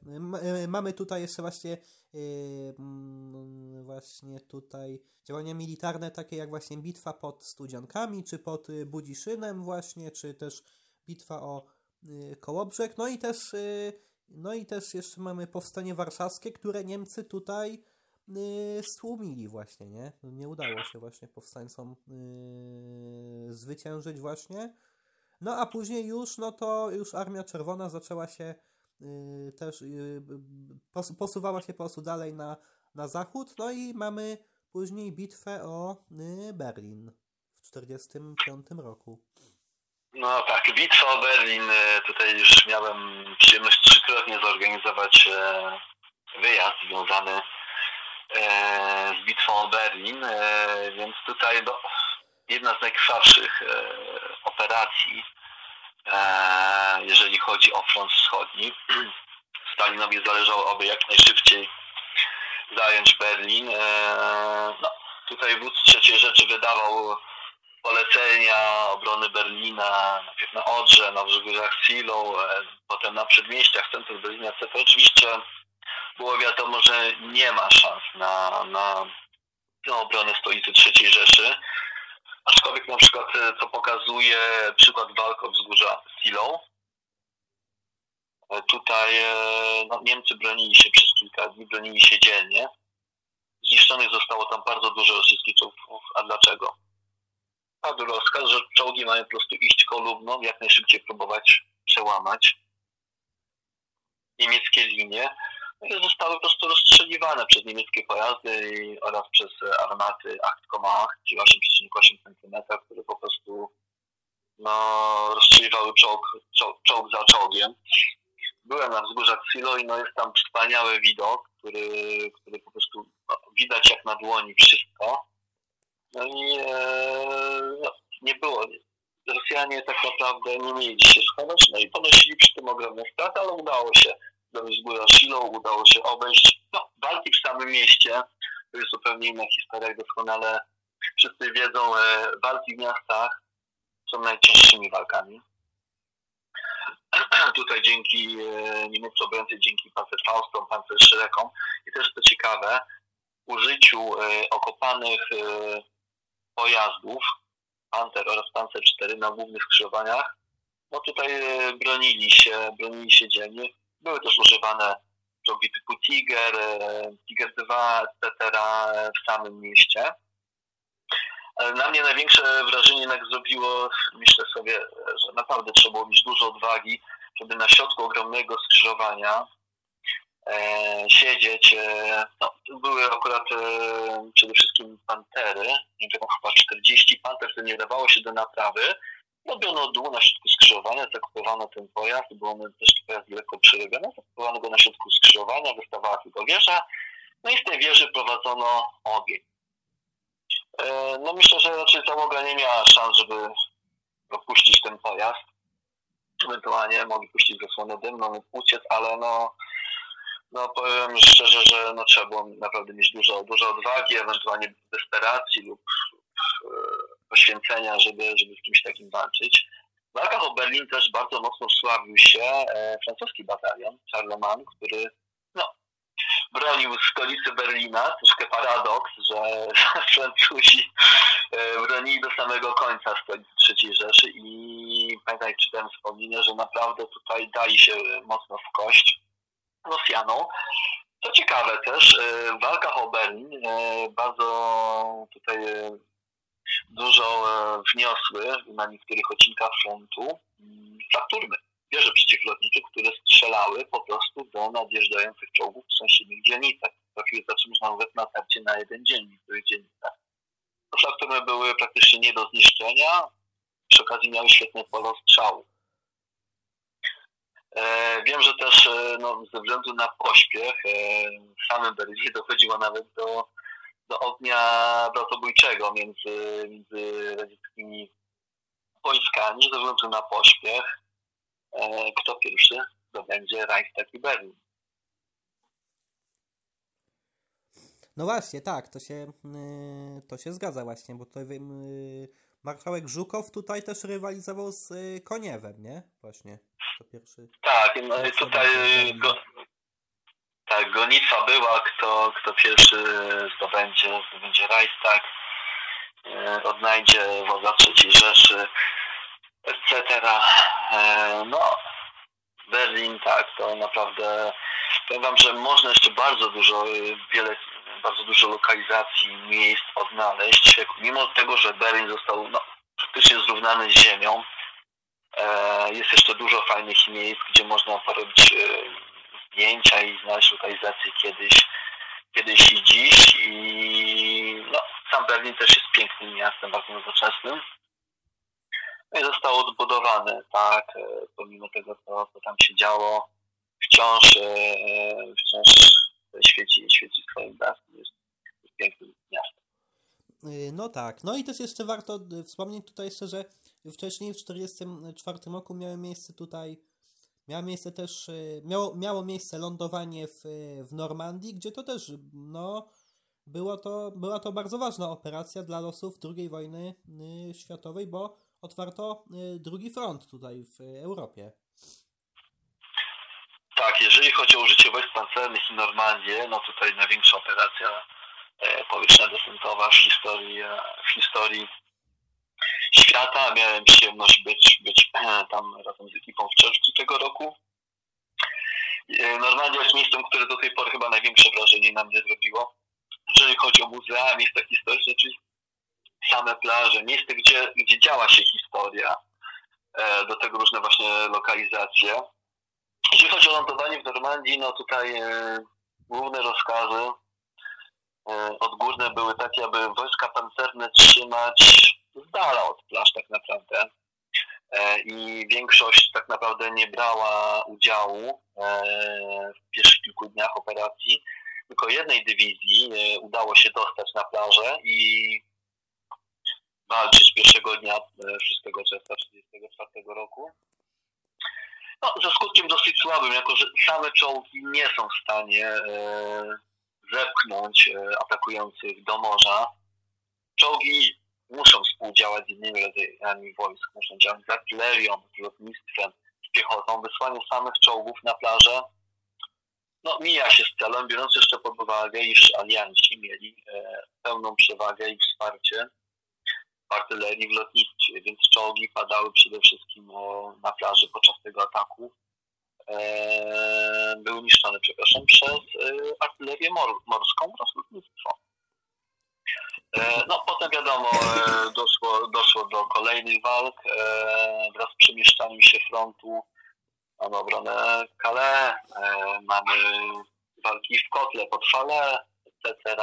Speaker 1: y, mamy tutaj jeszcze właśnie yy, właśnie tutaj działania militarne takie jak właśnie bitwa pod Studziankami, czy pod y, Budziszynem właśnie, czy też bitwa o Kołobrzeg, no i też no i też jeszcze mamy powstanie warszawskie, które Niemcy tutaj stłumili właśnie, nie? Nie udało się właśnie powstańcom zwyciężyć właśnie. No a później już, no to już Armia Czerwona zaczęła się yy, też, yy, posuwała się po prostu dalej na, na zachód, no i mamy później bitwę o yy, Berlin w 1945 roku.
Speaker 2: No tak, bitwa o Berlin, y, tutaj już miałem przyjemność trzykrotnie zorganizować e, wyjazd związany e, z bitwą o Berlin, e, więc tutaj no, jedna z najkrwawszych operacji, e, jeżeli chodzi o front wschodni. Stalinowi zależało, aby jak najszybciej zająć Berlin. E, no, tutaj wódz trzeciej rzeczy wydawał polecenia obrony Berlina, najpierw na Odrze, na wzgórzach Silą, e, potem na przedmieściach, centrum Berlina, etc. Oczywiście było wiadomo, że nie ma szans na, na, na obronę stolicy III Rzeszy. Aczkolwiek na przykład, e, co pokazuje przykład walk o wzgórza Silą, e, tutaj e, no, Niemcy bronili się przez kilka dni, bronili się dziennie. Zniszczonych zostało tam bardzo dużo rosyjskich czołgów. A dlaczego? Padł rozkaz, że czołgi mają po prostu iść kolumną, jak najszybciej próbować przełamać niemieckie linie zostały po prostu rozstrzeliwane przez niemieckie pojazdy oraz przez armaty 8,8 czy 8,8 cm, które po prostu no, rozstrzeliwały czołg, czołg, czołg za czołgiem. Byłem na wzgórzach Silo i no, jest tam wspaniały widok, który, który po prostu no, widać jak na dłoni wszystko. No i e, no, nie było. Rosjanie tak naprawdę nie mieli się schować, no i ponosili przy tym ogromne straty, ale udało się do wzgórza Shilo udało się obejść. No, walki w samym mieście, to jest zupełnie inna historia, jak doskonale wszyscy wiedzą, e, walki w miastach są najcięższymi walkami. tutaj dzięki niemieckiej obręcy, dzięki Panzerfaustom, Panzerschreckom i też to ciekawe, użyciu okopanych pojazdów Panter oraz Panzer 4 na głównych skrzyżowaniach, no tutaj bronili się, bronili się dzielnie. Były też używane czołgi typu Tiger, Tiger 2, etc. w samym mieście. Na mnie największe wrażenie jednak zrobiło, myślę sobie, że naprawdę trzeba było mieć dużo odwagi, żeby na środku ogromnego skrzyżowania e, siedzieć. E, no, były akurat e, przede wszystkim pantery, nie wiem, chyba 40 panter, które nie dawało się do naprawy. Robiono dół na środku skrzyżowania, zakupowano ten pojazd, bo on też pojazd lekko przerobiony, zakupowano go na środku skrzyżowania, wystawała tylko wieża, no i z tej wieży prowadzono ogień. E, no myślę, że raczej załoga nie miała szans, żeby opuścić ten pojazd. Ewentualnie mogli puścić zasłonę dymną, uciec, ale no, no powiem szczerze, że no, trzeba było naprawdę mieć dużo, dużo odwagi, ewentualnie desperacji lub e, poświęcenia, żeby, żeby z kimś takim walczyć. W walkach o Berlin też bardzo mocno sławił się e, francuski batalion Charlemagne, który no, bronił stolicy Berlina. Troszkę paradoks, że Francuzi e, bronili do samego końca stolicy III Rzeszy i pamiętaj, czytałem wspomnienie, że naprawdę tutaj dali się mocno w kość Rosjanom. Co ciekawe też, e, w walkach o Berlin e, bardzo tutaj dużo wniosły na niektórych odcinkach frontu frakturmy wieże przeciwlotnicze, które strzelały po prostu do nadjeżdżających czołgów w sąsiednich dzielnicach. Trafiły zatrzymać nawet na tarcie na jeden dzień w niektórych dzielnicach. To które były praktycznie nie do zniszczenia, przy okazji miały świetne pole strzału. E, wiem, że też e, no, ze względu na pośpiech e, w samym Berlinie dochodziło nawet do, do ognia bratobójczego między, między radzieckimi wojskami ze względu na pośpiech. E, kto pierwszy zdobędzie Reichstag i Berlin.
Speaker 1: No właśnie, tak, to się, yy, to się zgadza właśnie, bo tutaj yy, marszałek Żukow tutaj też rywalizował z yy, Koniewem, nie? Właśnie, to pierwszy.
Speaker 2: Tak, no i tutaj go, tak, gonitwa była, kto, kto pierwszy zdobędzie, zdobędzie Reichstag, yy, odnajdzie wodza III Rzeszy, etc. E, no, Berlin, tak, to naprawdę powiem wam, że można jeszcze bardzo dużo, wiele, bardzo dużo lokalizacji, miejsc odnaleźć, mimo tego, że Berlin został no, praktycznie zrównany z ziemią. E, jest jeszcze dużo fajnych miejsc, gdzie można porobić e, zdjęcia i znaleźć lokalizacje kiedyś, kiedyś i dziś. I no, sam Berlin też jest pięknym miastem, bardzo nowoczesnym. No i został odbudowany, tak, e, pomimo tego, co, co tam się działo, wciąż, e, wciąż świeci, świeci swoim blaskiem, jest, jest pięknym miastem.
Speaker 1: Y, no tak, no i też jeszcze warto wspomnieć tutaj jeszcze, że wcześniej w 1944 roku miało miejsce tutaj, miało miejsce też, y, miało, miało miejsce lądowanie w, w Normandii, gdzie to też, no, było to, była to bardzo ważna operacja dla losów II wojny y, światowej, bo otwarto y, drugi front tutaj w Europie.
Speaker 2: Tak, jeżeli chodzi o użycie wojsk pancernych i Normandię, no tutaj największa operacja e, powietrzna desantowa w historii, e, w historii świata. Miałem przyjemność być, być e, tam razem z ekipą w czerwcu tego roku. Normandia jest miejscem, które do tej pory chyba największe wrażenie na mnie zrobiło. Jeżeli chodzi o muzea, miejsca historyczne, czyli same plaże, miejsce, gdzie, gdzie działa się historia, e, do tego różne właśnie lokalizacje. Jeśli chodzi o lądowanie w Normandii, no tutaj e, główne rozkazy e, odgórne były takie, aby wojska pancerne trzymać z dala od plaż tak naprawdę. I większość tak naprawdę nie brała udziału w pierwszych kilku dniach operacji. Tylko jednej dywizji udało się dostać na plażę i walczyć pierwszego dnia 6 e, czerwca 1944 roku. No, ze skutkiem dosyć słabym, jako że same czołgi nie są w stanie e, zepchnąć e, atakujących do morza. Czołgi muszą współdziałać z innymi rodzajami wojsk, muszą działać z artylerią, z lotnictwem, piechotą, wysłanie samych czołgów na plażę, no mija się z celem, biorąc jeszcze pod uwagę, iż alianci mieli e, pełną przewagę i wsparcie w artylerii, w lotnictwie, więc czołgi padały przede wszystkim o, na plaży podczas tego ataku. E, były niszczone, przepraszam, przez e, artylerię mor morską oraz lotnictwo. E, no potem wiadomo, e, doszło, doszło do kolejnych walk e, wraz z przemieszczaniem się frontu. Mamy obronę Calais, mamy walki w Kotle pod Fale, etc.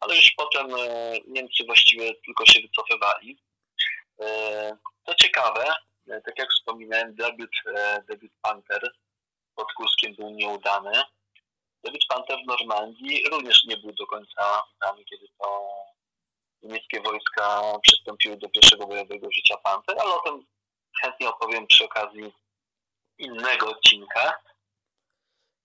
Speaker 2: Ale już potem Niemcy właściwie tylko się wycofywali. Co ciekawe, tak jak wspominałem, debiut, debiut Panther pod Kurskiem był nieudany. Debiut Panther w Normandii również nie był do końca udany, kiedy to niemieckie wojska przystąpiły do pierwszego bojowego życia Panter, ale o tym chętnie opowiem przy okazji innego odcinka.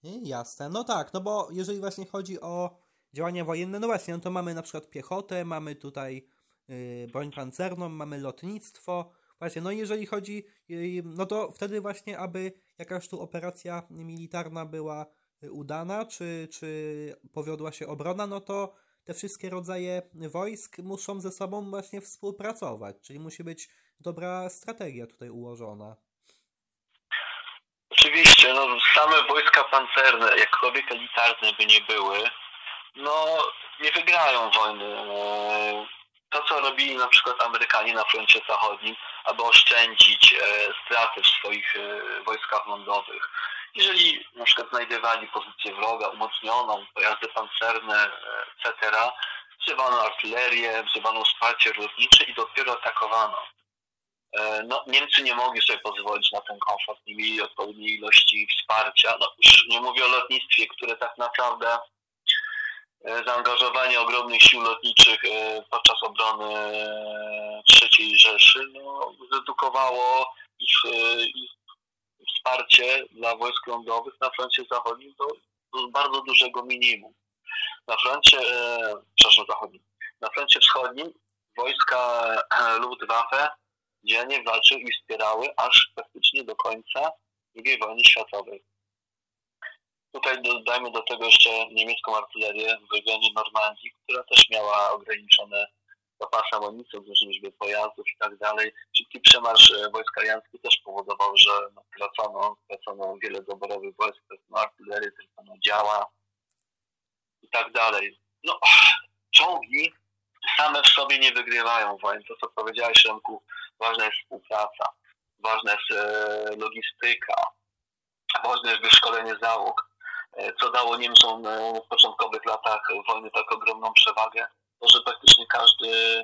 Speaker 1: Jasne, no tak, no bo jeżeli właśnie chodzi o działania wojenne, no właśnie, no to mamy na przykład piechotę, mamy tutaj yy, broń pancerną, mamy lotnictwo, właśnie, no jeżeli chodzi, yy, no to wtedy właśnie, aby jakaś tu operacja militarna była udana, czy, czy powiodła się obrona, no to te wszystkie rodzaje wojsk muszą ze sobą właśnie współpracować, czyli musi być dobra strategia tutaj ułożona.
Speaker 2: Oczywiście, no same wojska pancerne, jakkolwiek elitarne by nie były, no nie wygrają wojny. To, co robili na przykład Amerykanie na froncie zachodnim, aby oszczędzić e, straty w swoich e, wojskach lądowych, jeżeli na przykład znajdowali pozycję wroga umocnioną, pojazdy pancerne, etc., wzywano artylerię, wzywano wsparcie lotnicze i dopiero atakowano. E, no, Niemcy nie mogli sobie pozwolić na ten komfort, nie mieli odpowiedniej ilości wsparcia. No, już nie mówię o lotnictwie, które tak naprawdę e, zaangażowanie ogromnych sił lotniczych e, podczas obrony III Rzeszy no, zredukowało ich, ich wsparcie dla wojsk lądowych na froncie zachodnim do, do bardzo dużego minimum. Na froncie, e, przepraszam, zachodnim, na froncie wschodnim wojska e, Luftwaffe dzielnie walczyły i wspierały aż praktycznie do końca II wojny światowej. Tutaj dodajmy do tego jeszcze niemiecką artylerię w regionie Normandii, która też miała ograniczone zapasy amunicji, liczby pojazdów i tak dalej. Szybki przemarsz e, wojsk alianckich też powodował, że no, tracono, tracono wiele doborowych wojsk, tracano artylerię, tracano działa i tak dalej. No, czołgi same w sobie nie wygrywają wojen. To, co powiedziałeś, Remku, ważna jest współpraca, ważna jest e, logistyka, ważne jest wyszkolenie załóg. E, co dało Niemcom w początkowych latach wojny tak ogromną przewagę? To, że praktycznie każdy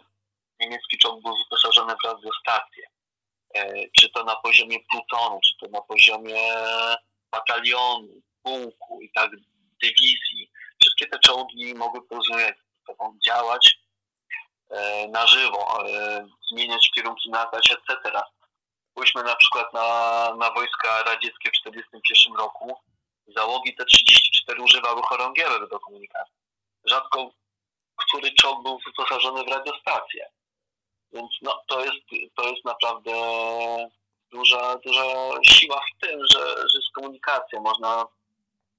Speaker 2: niemiecki czołg był wyposażony w radiostację. E, czy to na poziomie plutonu, czy to na poziomie batalionu, pułku i tak dywizji. Wszystkie te czołgi mogły porozmawiać ze sobą, działać e, na żywo, e, zmieniać kierunki latać, etc. Byliśmy na przykład na, na wojska radzieckie w 1941 roku. Załogi te 34 używały chorągiewek do komunikacji. Rzadko który czołg był wyposażony w radiostację. Więc no, to, jest, to jest naprawdę duża, duża siła w tym, że, że z komunikacją można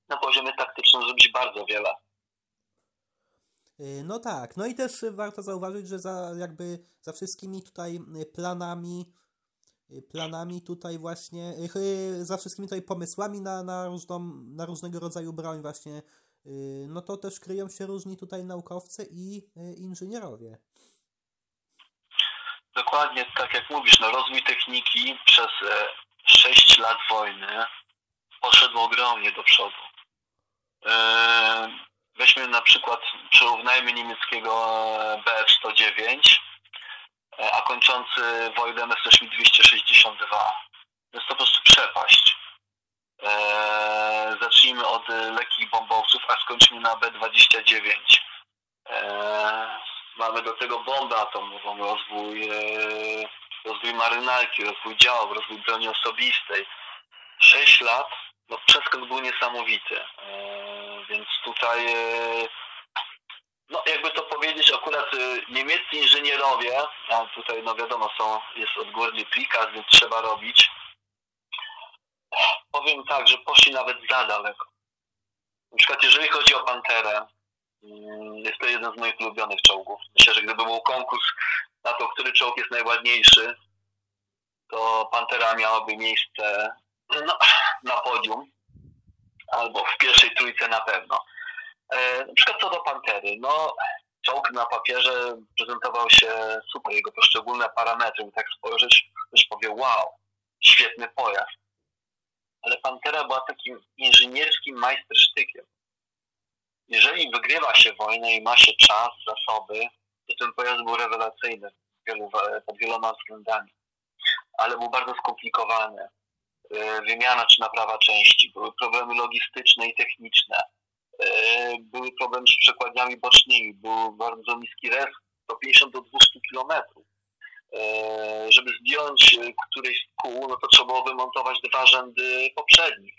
Speaker 2: na poziomie taktycznym zrobić bardzo wiele.
Speaker 1: Y, no tak, no i też warto zauważyć, że za jakby za wszystkimi tutaj planami, y, planami tutaj właśnie, y, za wszystkimi tutaj pomysłami na, na, różną, na różnego rodzaju broń właśnie no to też kryją się różni tutaj naukowcy i y, inżynierowie.
Speaker 2: Dokładnie tak jak mówisz, no rozwój techniki przez 6 e, lat wojny poszedł ogromnie do przodu. E, weźmy na przykład, przyrównajmy niemieckiego e, BF-109, a kończący wojnę Messerschmitt-262. Jest to po prostu przepaść. Eee, zacznijmy od e, lekkich bombowców, a skończmy na B-29. Eee, mamy do tego bombę atomową, rozwój, e, rozwój marynarki, rozwój działów, rozwój broni osobistej. Sześć lat, no przeskok był niesamowity. Eee, więc tutaj, e, no jakby to powiedzieć, akurat e, niemieccy inżynierowie, a tutaj no wiadomo, są, jest odgórny prikaz, więc trzeba robić, powiem tak, że poszli nawet za daleko. Na przykład jeżeli chodzi o Panterę, mm, jest to jeden z moich ulubionych czołgów. Myślę, że gdyby był konkurs na to, który czołg jest najładniejszy, to Pantera miałaby miejsce no, na podium albo w pierwszej trójce na pewno. E, na przykład co do Pantery, no czołg na papierze prezentował się super, jego poszczególne parametry, tak spojrzeć, ktoś powie wow, świetny pojazd. Ale Pantera była takim inżynierskim majstersztykiem. Jeżeli wygrywa się wojnę i ma się czas, zasoby, to ten pojazd był rewelacyjny pod wieloma względami. Ale był bardzo skomplikowany. E, wymiana czy naprawa części, były problemy logistyczne i techniczne, e, były problemy z przekładniami bocznymi, był bardzo niski res, 150 do 200 kilometrów. E, żeby zdjąć któryś z kół, no to trzeba było wymontować dwa rzędy poprzednich.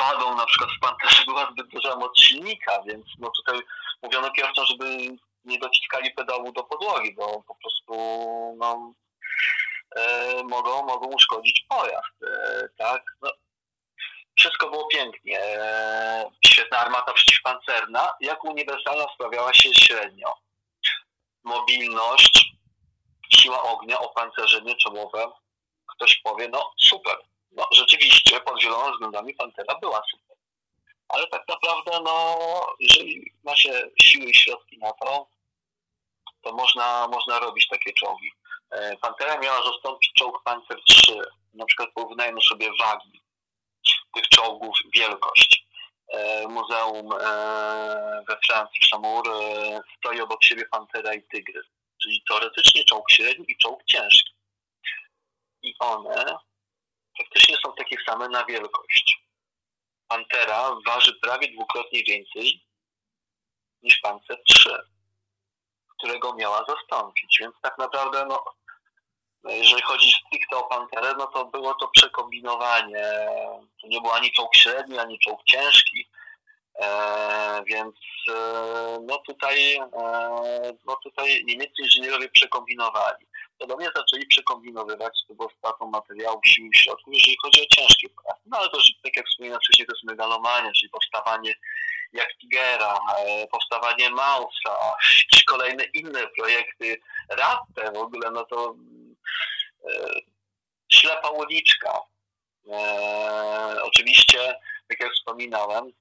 Speaker 2: Wadą na przykład w Panterze była zbyt duża moc silnika, więc no tutaj mówiono kierowcom, żeby nie dociskali pedału do podłogi, bo po prostu no, e, mogą, mogą uszkodzić pojazd, e, tak? No, wszystko było pięknie. E, świetna armata przeciwpancerna, jak uniwersalna sprawiała się średnio. Mobilność, siła ognia, opancerzenie czołowe. Ktoś powie, no super. No rzeczywiście, pod wieloma względami Pantera była super. Ale tak naprawdę, no, jeżeli ma się siły i środki na to, to można, można robić takie czołgi. E, Pantera miała zastąpić czołg Panzer III. Na przykład porównajmy sobie wagi tych czołgów, wielkość. E, muzeum e, we Francji, w Samour, stoi obok siebie Pantera i Tygrys. Czyli teoretycznie czołg średni i czołg ciężki. I one praktycznie są takie same na wielkość. Pantera waży prawie dwukrotnie więcej niż Panzer III którego miała zastąpić. Więc tak naprawdę, no, jeżeli chodzi stricte o Panterę, no to było to przekombinowanie. To nie był ani czołg średni, ani czołg ciężki. E, więc e, no tutaj, e, no tutaj niemieccy inżynierowie przekombinowali. Podobnie zaczęli przekombinowywać z tego stratą materiałów, sił i środków, jeżeli chodzi o ciężkie prace. No ale to, tak jak wspominałem wcześniej, to jest megalomania, czyli powstawanie jak Tigera, e, powstawanie Mausa, czy kolejne inne projekty, Ratte w ogóle, no to ślepa uliczka. E, oczywiście, tak jak wspominałem,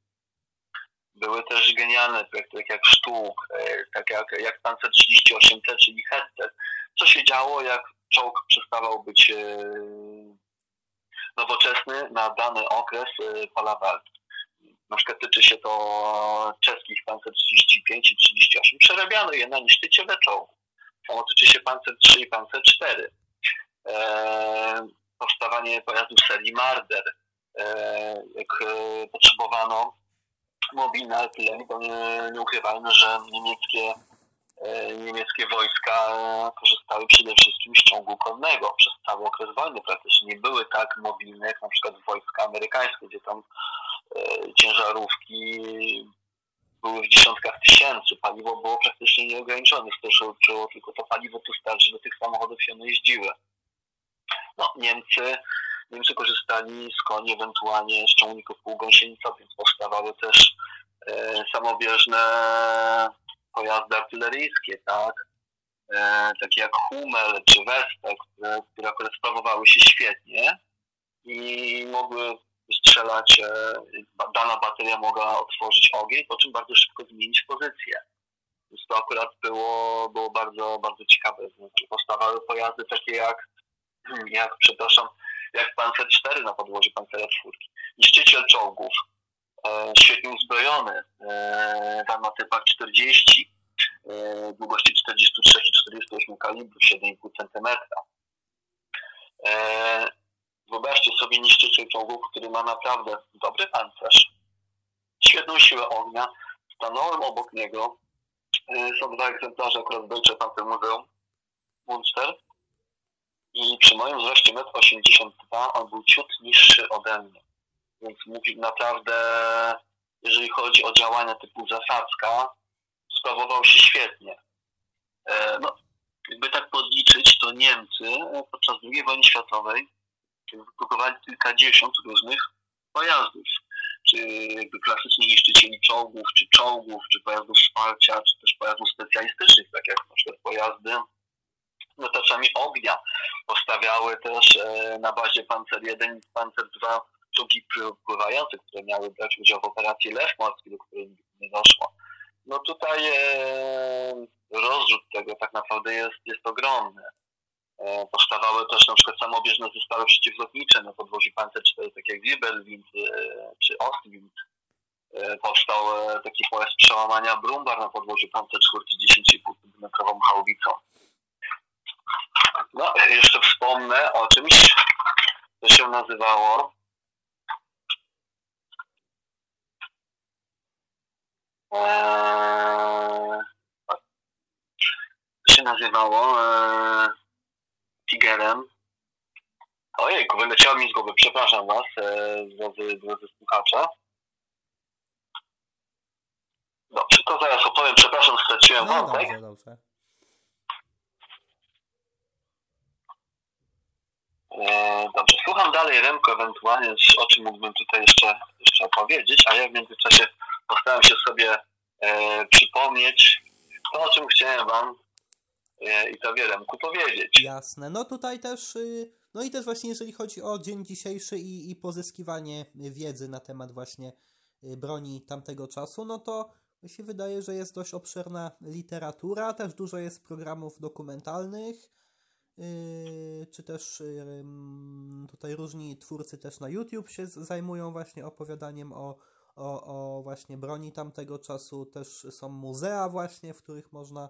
Speaker 2: były też genialne projekty, tak jak Sztuk, e, tak jak, jak Panzer 38T, czyli Hettet. Co się działo, jak czołg przestawał być e, nowoczesny na dany okres e, pola walki. Na przykład tyczy się to czeskich Panzer 35 i 38. Przerabiano je na niszczyciele czołgów. Samo tyczy się Panzer 3 i Panzer 4. Eee, powstawanie pojazdów serii Marder. Eee, jak e, potrzebowano mobilne artylerii, bo nie, nie ukrywajmy, że niemieckie, e, niemieckie wojska korzystały przede wszystkim z ciągu konnego przez cały okres wojny praktycznie. Nie były tak mobilne jak na przykład wojska amerykańskie, gdzie tam E, ciężarówki były w dziesiątkach tysięcy. Paliwo było praktycznie nieograniczone. Wystarczyło tylko to paliwo tu starczy, do tych samochodów się one jeździły. No, Niemcy, Niemcy korzystali z koni, ewentualnie z ciągników półgąsienicowych, więc powstawały też e, samobieżne pojazdy artyleryjskie, tak? E, takie jak Hummel czy Wespe, które, które akurat sprawowały się świetnie i mogły strzelać, e, dana bateria mogła otworzyć ogień, po czym bardzo szybko zmienić pozycję. Więc to akurat było, było bardzo, bardzo ciekawe. Znaczy, powstawały pojazdy takie jak, jak przepraszam, jak Panzer 4 na podłożu Pancera 4. Niszczyciel czołgów, e, świetnie uzbrojony, e, tam na typach 40, e, długości 43 i 48 kalibrów, 7,5 cm. E, Wyobraźcie sobie niszczyciel czołgów, który ma naprawdę dobry pancerz, świetną siłę ognia. Stanąłem obok niego. Y, są dwa egzemplarze akurat Deutsche Panzer Museum Munster. I przy moim wzroście 1,82 m on był ciut niższy ode mnie. Więc mówi naprawdę, jeżeli chodzi o działania typu zasadzka, sprawował się świetnie. E, no, jakby tak podliczyć, to Niemcy podczas II wojny światowej wyprodukowali kilkadziesiąt różnych pojazdów, czy jakby klasycznie niszczycieli czołgów, czy czołgów, czy pojazdów wsparcia, czy też pojazdów specjalistycznych, tak jak na przykład pojazdy notaczami ognia. Postawiały też e, na bazie Panzer 1 i Panzer 2 czołgi pływające, które miały brać udział w operacji Lew Morski, do której nie doszło. No tutaj e, rozrzut tego tak naprawdę jest, jest ogromny. E, powstawały też na przykład samobieżne zestawy przeciwlotnicze na podwoziu Panzer 4, tak jak Wirbelwind e, czy Ostwind. E, powstał taki pojazd przełamania Brumbar na podwoziu Panzer 4 10,5 cm hałwicą. No, jeszcze wspomnę o czymś, co się nazywało eee, się nazywało eee, Tigerem. Ojejku, wyleciało mi z głowy, przepraszam Was, eee, drodzy, drodzy słuchacze. Dobrze, to zaraz opowiem, przepraszam, straciłem no, wątek. Dobrze, dobrze. E, dobrze, słucham dalej Remko ewentualnie, o czym mógłbym tutaj jeszcze, jeszcze opowiedzieć, a ja w międzyczasie postaram się sobie e, przypomnieć to, o czym chciałem Wam e, i Tobie Remku powiedzieć.
Speaker 1: Jasne, no tutaj też, y, no i też właśnie jeżeli chodzi o dzień dzisiejszy i, i pozyskiwanie wiedzy na temat właśnie y, broni tamtego czasu, no to mi się wydaje, że jest dość obszerna literatura, też dużo jest programów dokumentalnych, Yy, czy też tutaj różni twórcy też na YouTube się zajmują właśnie opowiadaniem o, o, o właśnie broni tamtego czasu. Też są muzea właśnie, w których można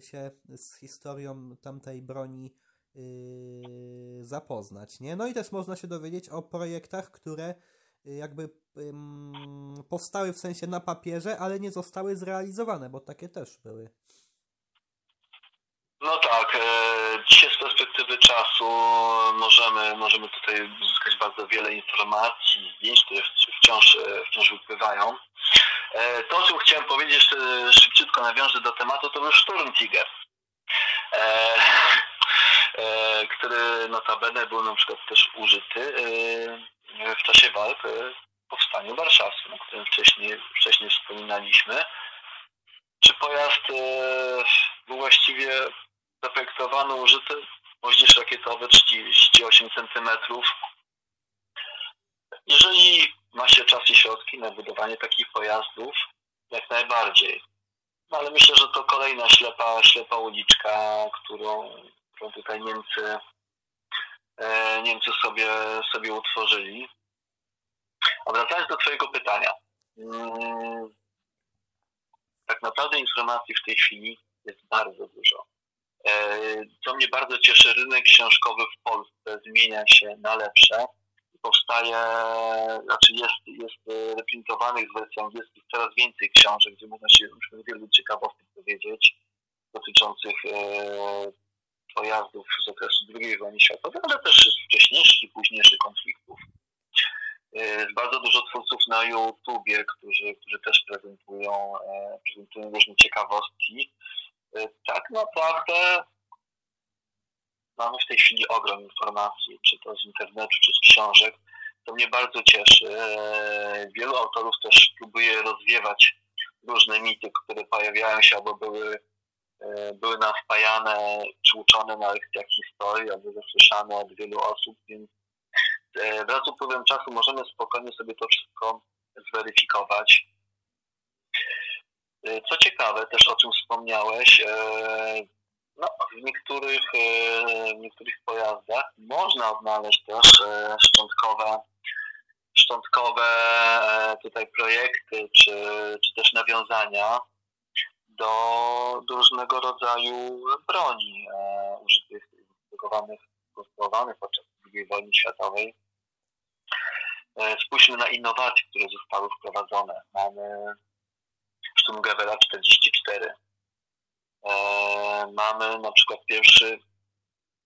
Speaker 1: się z historią tamtej broni yy, zapoznać, nie? No i też można się dowiedzieć o projektach, które yy, jakby powstały w sensie na papierze, ale nie zostały zrealizowane, bo takie też były.
Speaker 2: No tak, e, dzisiaj z perspektywy czasu możemy, możemy tutaj uzyskać bardzo wiele informacji, zdjęć, które wciąż, wciąż wypływają. E, to, o czym chciałem powiedzieć, jeszcze szybciutko nawiążę do tematu, to był Sturm Tiger, który notabene był na przykład też użyty w czasie walk Powstaniu Warszawskim, o którym wcześniej, wcześniej wspominaliśmy. Czy pojazd był właściwie zaprojektowano użyty moździerz rakietowy 38 cm. Jeżeli ma się czas i środki na budowanie takich pojazdów, jak najbardziej. No ale myślę, że to kolejna ślepa, ślepa uliczka, którą, którą tutaj Niemcy, e, Niemcy sobie, sobie utworzyli. A wracając do Twojego pytania. Mm, tak naprawdę informacji w tej chwili jest bardzo dużo. E, co mnie bardzo cieszy, rynek książkowy w Polsce zmienia się na lepsze. Powstaje, znaczy jest, jest reprintowanych w wersji angielskiej coraz więcej książek, gdzie można się już wielu ciekawostek dowiedzieć dotyczących e, pojazdów z okresu II wojny światowej, ale też wcześniejszych i późniejszych konfliktów. E, jest bardzo dużo twórców na YouTubie, którzy, którzy też prezentują, prezentują różne ciekawostki. Tak naprawdę mamy w tej chwili ogrom informacji, czy to z internetu, czy z książek. To mnie bardzo cieszy. Wielu autorów też próbuje rozwiewać różne mity, które pojawiają się albo były, były nam wpajane, czy uczone na lekcjach historii, albo zasłyszane od wielu osób, więc wraz z upływem czasu możemy spokojnie sobie to wszystko zweryfikować. Co ciekawe, też o czym wspomniałeś, no, w, niektórych, e, w niektórych pojazdach można odnaleźć też szczątkowe, szczątkowe tutaj projekty, czy, czy też nawiązania do, do różnego rodzaju broni użytych, produkowanych, konstruowanych podczas II wojny światowej. Spójrzmy na innowacje, które zostały wprowadzone. Mamy Sturmgewela 44. E, mamy na przykład pierwszy,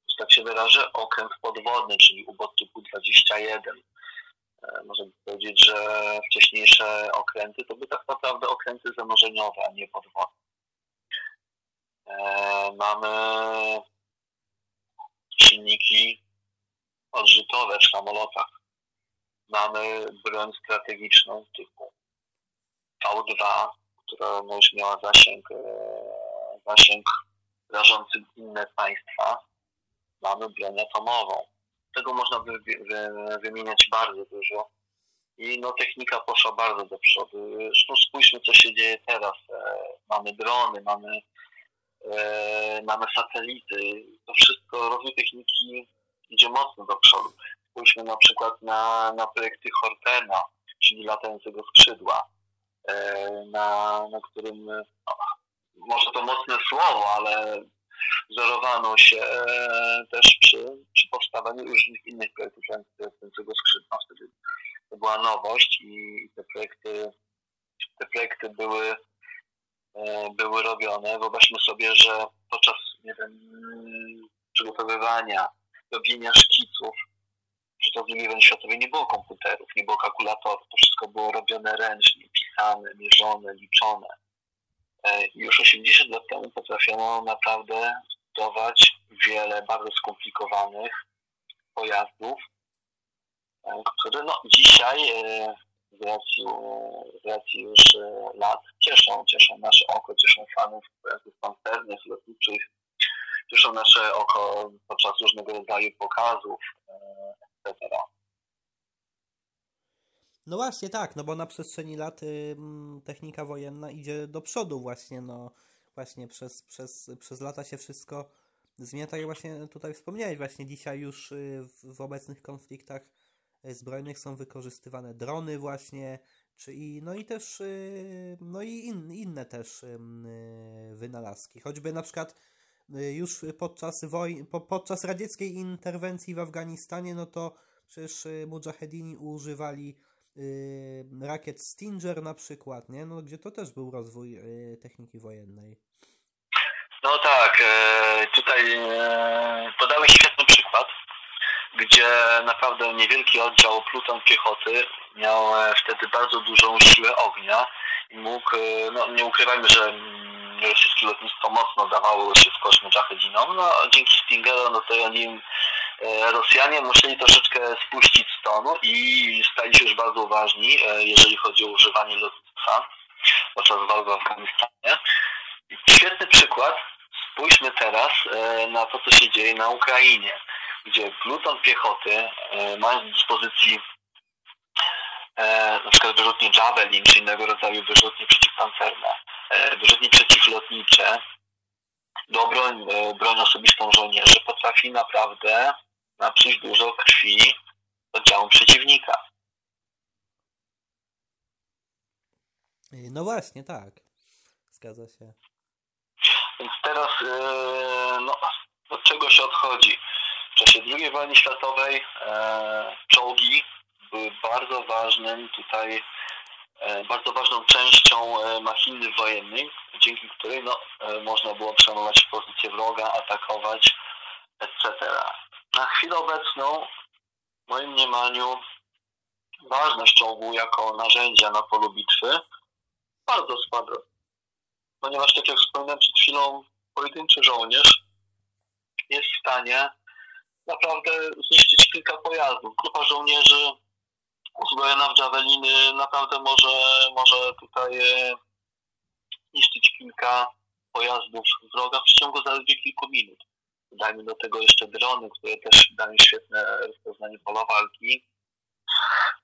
Speaker 2: że tak się wyrażę, okręt podwodny, czyli ubot typu 21. E, możemy powiedzieć, że wcześniejsze okręty to były tak naprawdę okręty zanurzeniowe, a nie podwodne. E, mamy silniki odrzutowe w samolotach. Mamy broń strategiczną typu V2, która już miała zasięg, e, zasięg rażący inne państwa. Mamy broń atomową. Tego można by wymieniać bardzo dużo. I no, technika poszła bardzo do przodu. Zresztą spójrzmy, co się dzieje teraz. E, mamy drony, mamy, e, mamy satelity. To wszystko, rozwój techniki idzie mocno do przodu. Spójrzmy na przykład na, na projekty Hortena, czyli latającego skrzydła, e, na, na którym, może to mocne słowo, ale wzorowano się e, też przy, przy powstawaniu różnych innych projektów latającego skrzydła. Wtedy to była nowość i te projekty, te projekty były, e, były robione. Wyobraźmy sobie, że podczas nie wiem, przygotowywania robienia szkiców, że to w II światowej nie było komputerów, nie było kalkulatorów, to wszystko było robione ręcznie, pisane, mierzone, liczone. E, już 80 lat temu potrafiono naprawdę budować wiele bardzo skomplikowanych pojazdów, e, które no, dzisiaj e, z racji, z racji już lat cieszą, cieszą nasze oko, cieszą fanów pojazdów pancernych, lotniczych, cieszą nasze oko podczas różnego rodzaju pokazów, etc.
Speaker 1: No właśnie tak, no bo na przestrzeni lat y, technika wojenna idzie do przodu właśnie, no właśnie przez, przez, przez lata się wszystko zmienia, tak jak właśnie tutaj wspomniałeś, właśnie dzisiaj już y, w, w obecnych konfliktach y, zbrojnych są wykorzystywane drony właśnie, czy i, no i też, y, no i in, inne też wynalazki, choćby na przykład Y, już podczas, woj- po, podczas radzieckiej interwencji w Afganistanie, no to przecież y, mujahedini używali y, rakiet Stinger na przykład, nie? No, gdzie to też był rozwój y, techniki wojennej.
Speaker 2: No tak, e, tutaj e, podałeś świetny przykład, gdzie naprawdę niewielki oddział pluton piechoty miał e, wtedy bardzo dużą siłę ognia i mógł, no nie ukrywajmy, że rosyjskie lotnictwo mocno dawało się w kosz mujahedinom, no dzięki Stingerom, no to oni Rosjanie musieli troszeczkę spuścić z tonu i stali się już bardzo uważni, e, jeżeli chodzi o używanie lotnictwa podczas walk w Afganistanie. Świetny przykład. Spójrzmy teraz e, na to, co się dzieje na Ukrainie, gdzie pluton piechoty, mając do dyspozycji na przykład wyrzutnie Javelin czy innego rodzaju wyrzutnie przeciwpancerne, E, wyrzutnie przeciwlotnicze do broń, e, broń osobistą żołnierzy potrafi naprawdę napsuć dużo krwi oddziału przeciwnika.
Speaker 1: E, no właśnie, tak. Zgadza się.
Speaker 2: Więc teraz no, od czego się odchodzi? W czasie II wojny światowej czołgi były bardzo ważnym tutaj E, bardzo ważną częścią e, machiny wojennej, dzięki której no, e, można było przejmować pozycję wroga, atakować, etc. Na chwilę obecną, w moim mniemaniu, ważność czołgu jako narzędzia na polu bitwy bardzo spadła. Ponieważ, tak jak wspomniałem przed chwilą, pojedynczy żołnierz jest w stanie naprawdę zniszczyć kilka pojazdów. Grupa żołnierzy uzbrojona w Javeliny naprawdę może, może tutaj e, niszczyć kilka pojazdów wroga w przeciągu zaledwie kilku minut. Dajmy do tego jeszcze drony, które też dają świetne rozpoznanie pola walki.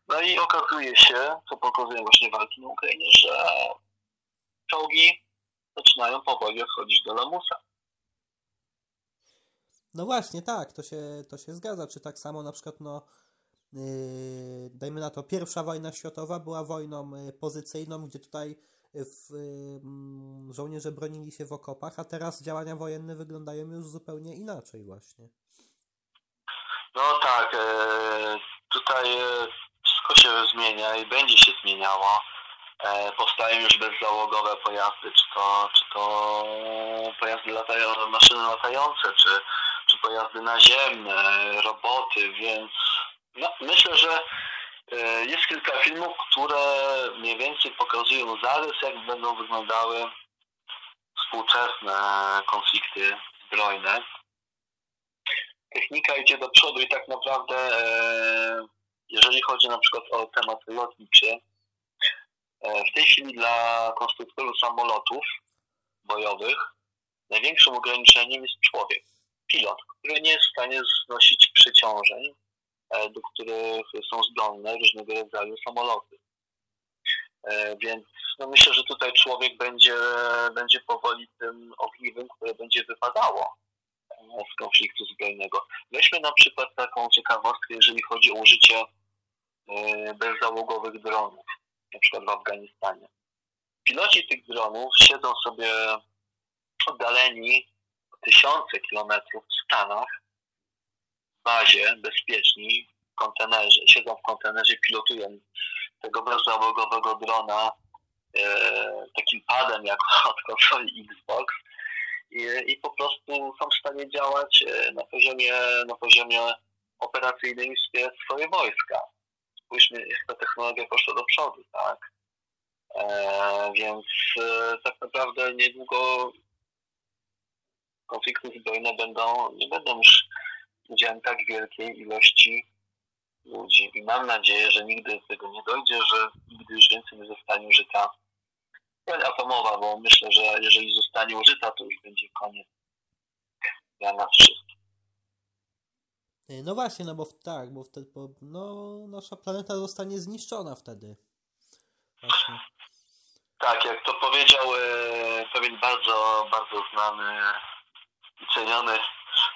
Speaker 2: No i okazuje się, co pokazują właśnie walki na Ukrainie, że czołgi zaczynają powoli odchodzić do lamusa.
Speaker 1: No właśnie, tak, to się, to się zgadza. Czy tak samo na przykład, no, Yy, dajmy na to, pierwsza wojna światowa była wojną yy, pozycyjną, gdzie tutaj w, żołnierze bronili się w okopach, a teraz działania wojenne wyglądają już zupełnie inaczej właśnie.
Speaker 2: No tak, e, tutaj e, wszystko się zmienia i będzie się zmieniało. E, powstają już bezzałogowe pojazdy, czy to, czy to pojazdy latają, maszyny latające, czy, czy pojazdy naziemne, roboty, więc no, myślę, że jest kilka filmów, które mniej więcej pokazują zarys, jak będą wyglądały współczesne konflikty zbrojne. technika idzie do przodu i tak naprawdę, e, jeżeli chodzi na przykład o temat lotniczy, e, w tej chwili dla konstruktorów samolotów bojowych największym ograniczeniem jest człowiek, pilot, który nie jest w stanie znosić przeciążeń, e, do których są zdolne różnego rodzaju samoloty. Więc no myślę, że tutaj człowiek będzie, będzie powoli tym ogniwem, które będzie wypadało z konfliktu zbrojnego. Weźmy na przykład taką ciekawostkę, jeżeli chodzi o użycie e, bezzałogowych dronów, na przykład w Afganistanie. Piloci tych dronów siedzą sobie oddaleni tysiące kilometrów w Stanach, bazie, bezpieczni, w kontenerze. Siedzą w kontenerze, pilotują tego bezzałogowego drona e, takim padem jak od konsoli Xbox i, i po prostu są w stanie działać e, na poziomie, na poziomie operacyjnym swoje wojska. Spójrzmy, jak ta technologia poszła do przodu, tak? E, więc e, tak naprawdę niedługo konflikty zbrojne będą, nie będą już udziałem tak wielkiej ilości ludzi. I mam nadzieję, że nigdy do tego nie dojdzie, że nigdy już więcej nie zostanie użyta broń atomowa, bo myślę, że jeżeli zostanie użyta, to już będzie koniec dla nas wszystkich.
Speaker 1: No właśnie, no bo tak, bo wtedy bo, no, nasza planeta zostanie zniszczona wtedy. Właśnie.
Speaker 2: Tak, jak to powiedział e, pewien bardzo, bardzo znany i ceniony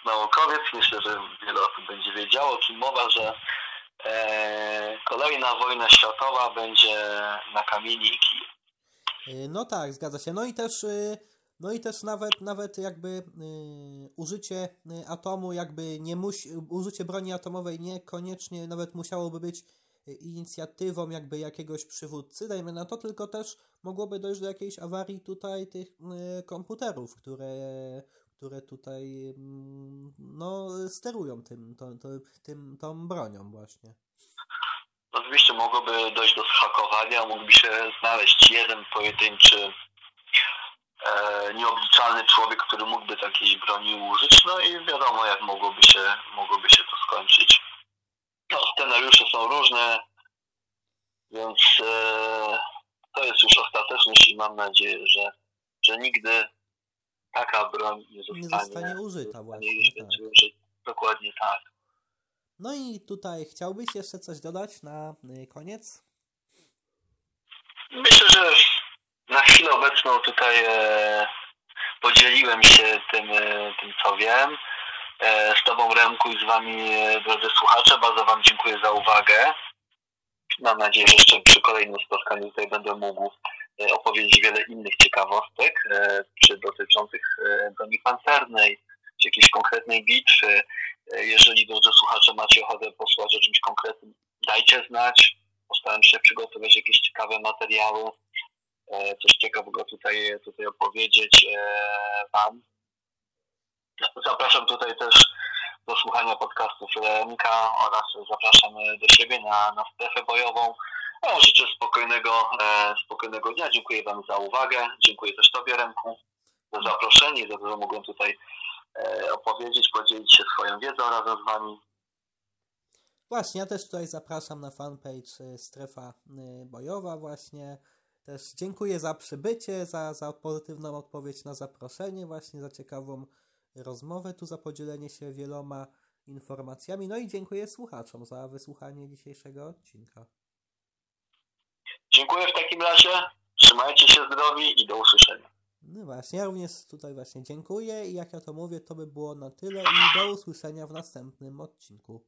Speaker 2: naukowiec, myślę, że wiele osób będzie wiedziało, o czym mowa, że e, kolejna wojna światowa będzie na kamieni i kij.
Speaker 1: Y, no tak, zgadza się. No i też, y, no i też nawet, nawet jakby y, użycie atomu, jakby nie musi, użycie broni atomowej niekoniecznie nawet musiałoby być inicjatywą jakby jakiegoś przywódcy, dajmy na to, tylko też mogłoby dojść do jakiejś awarii tutaj tych komputerów, które, które tutaj mm, no, sterują tym, to, to, tym, tą bronią właśnie.
Speaker 2: Oczywiście mogłoby dojść do schakowania, mógłby się znaleźć jeden pojedynczy e, nieobliczalny człowiek, który mógłby takiej broni użyć, no i wiadomo jak mogłoby się, mogłoby się to skończyć. No, scenariusze są różne, więc e, to jest już ostateczność i mam nadzieję, że, że nigdy taka broń nie zostanie,
Speaker 1: nie zostanie użyta właśnie.
Speaker 2: Nie tak. Dokładnie tak.
Speaker 1: No i tutaj chciałbyś jeszcze coś dodać na y, koniec?
Speaker 2: Myślę, że na chwilę obecną tutaj e, podzieliłem się tym, e, tym co wiem. E, z Tobą Remku i z Wami, e, drodzy słuchacze, bardzo Wam dziękuję za uwagę. Mam nadzieję, że jeszcze przy kolejnym spotkaniu tutaj będę mógł opowiedzieć wiele innych ciekawostek, e, czy dotyczących broni pancernej, czy jakiejś konkretnej bitwy, jeżeli drodzy słuchacze macie ochotę posłuchać o czymś konkretnym, dajcie znać. Postaram się przygotować jakieś ciekawe materiały, coś ciekawego tutaj, tutaj opowiedzieć Wam. Zapraszam tutaj też do słuchania podcastów Remka oraz zapraszam do siebie na, na strefę bojową. Ja życzę spokojnego, spokojnego dnia. Dziękuję Wam za uwagę. Dziękuję też Tobie, Remku, za zaproszenie, za to, że mogłem tutaj E, opowiedzieć, podzielić się swoją wiedzą razem z Wami.
Speaker 1: Właśnie, ja też tutaj zapraszam na fanpage e, Strefa e, Bojowa właśnie. Też dziękuję za przybycie, za, za pozytywną odpowiedź na zaproszenie, właśnie za ciekawą rozmowę, tu za podzielenie się wieloma informacjami. No i dziękuję słuchaczom za wysłuchanie dzisiejszego odcinka.
Speaker 2: Dziękuję w takim razie. Trzymajcie się zdrowi i do usłyszenia.
Speaker 1: No właśnie, ja również tutaj właśnie dziękuję i jak ja to mówię, to by było na tyle i do usłyszenia w następnym odcinku.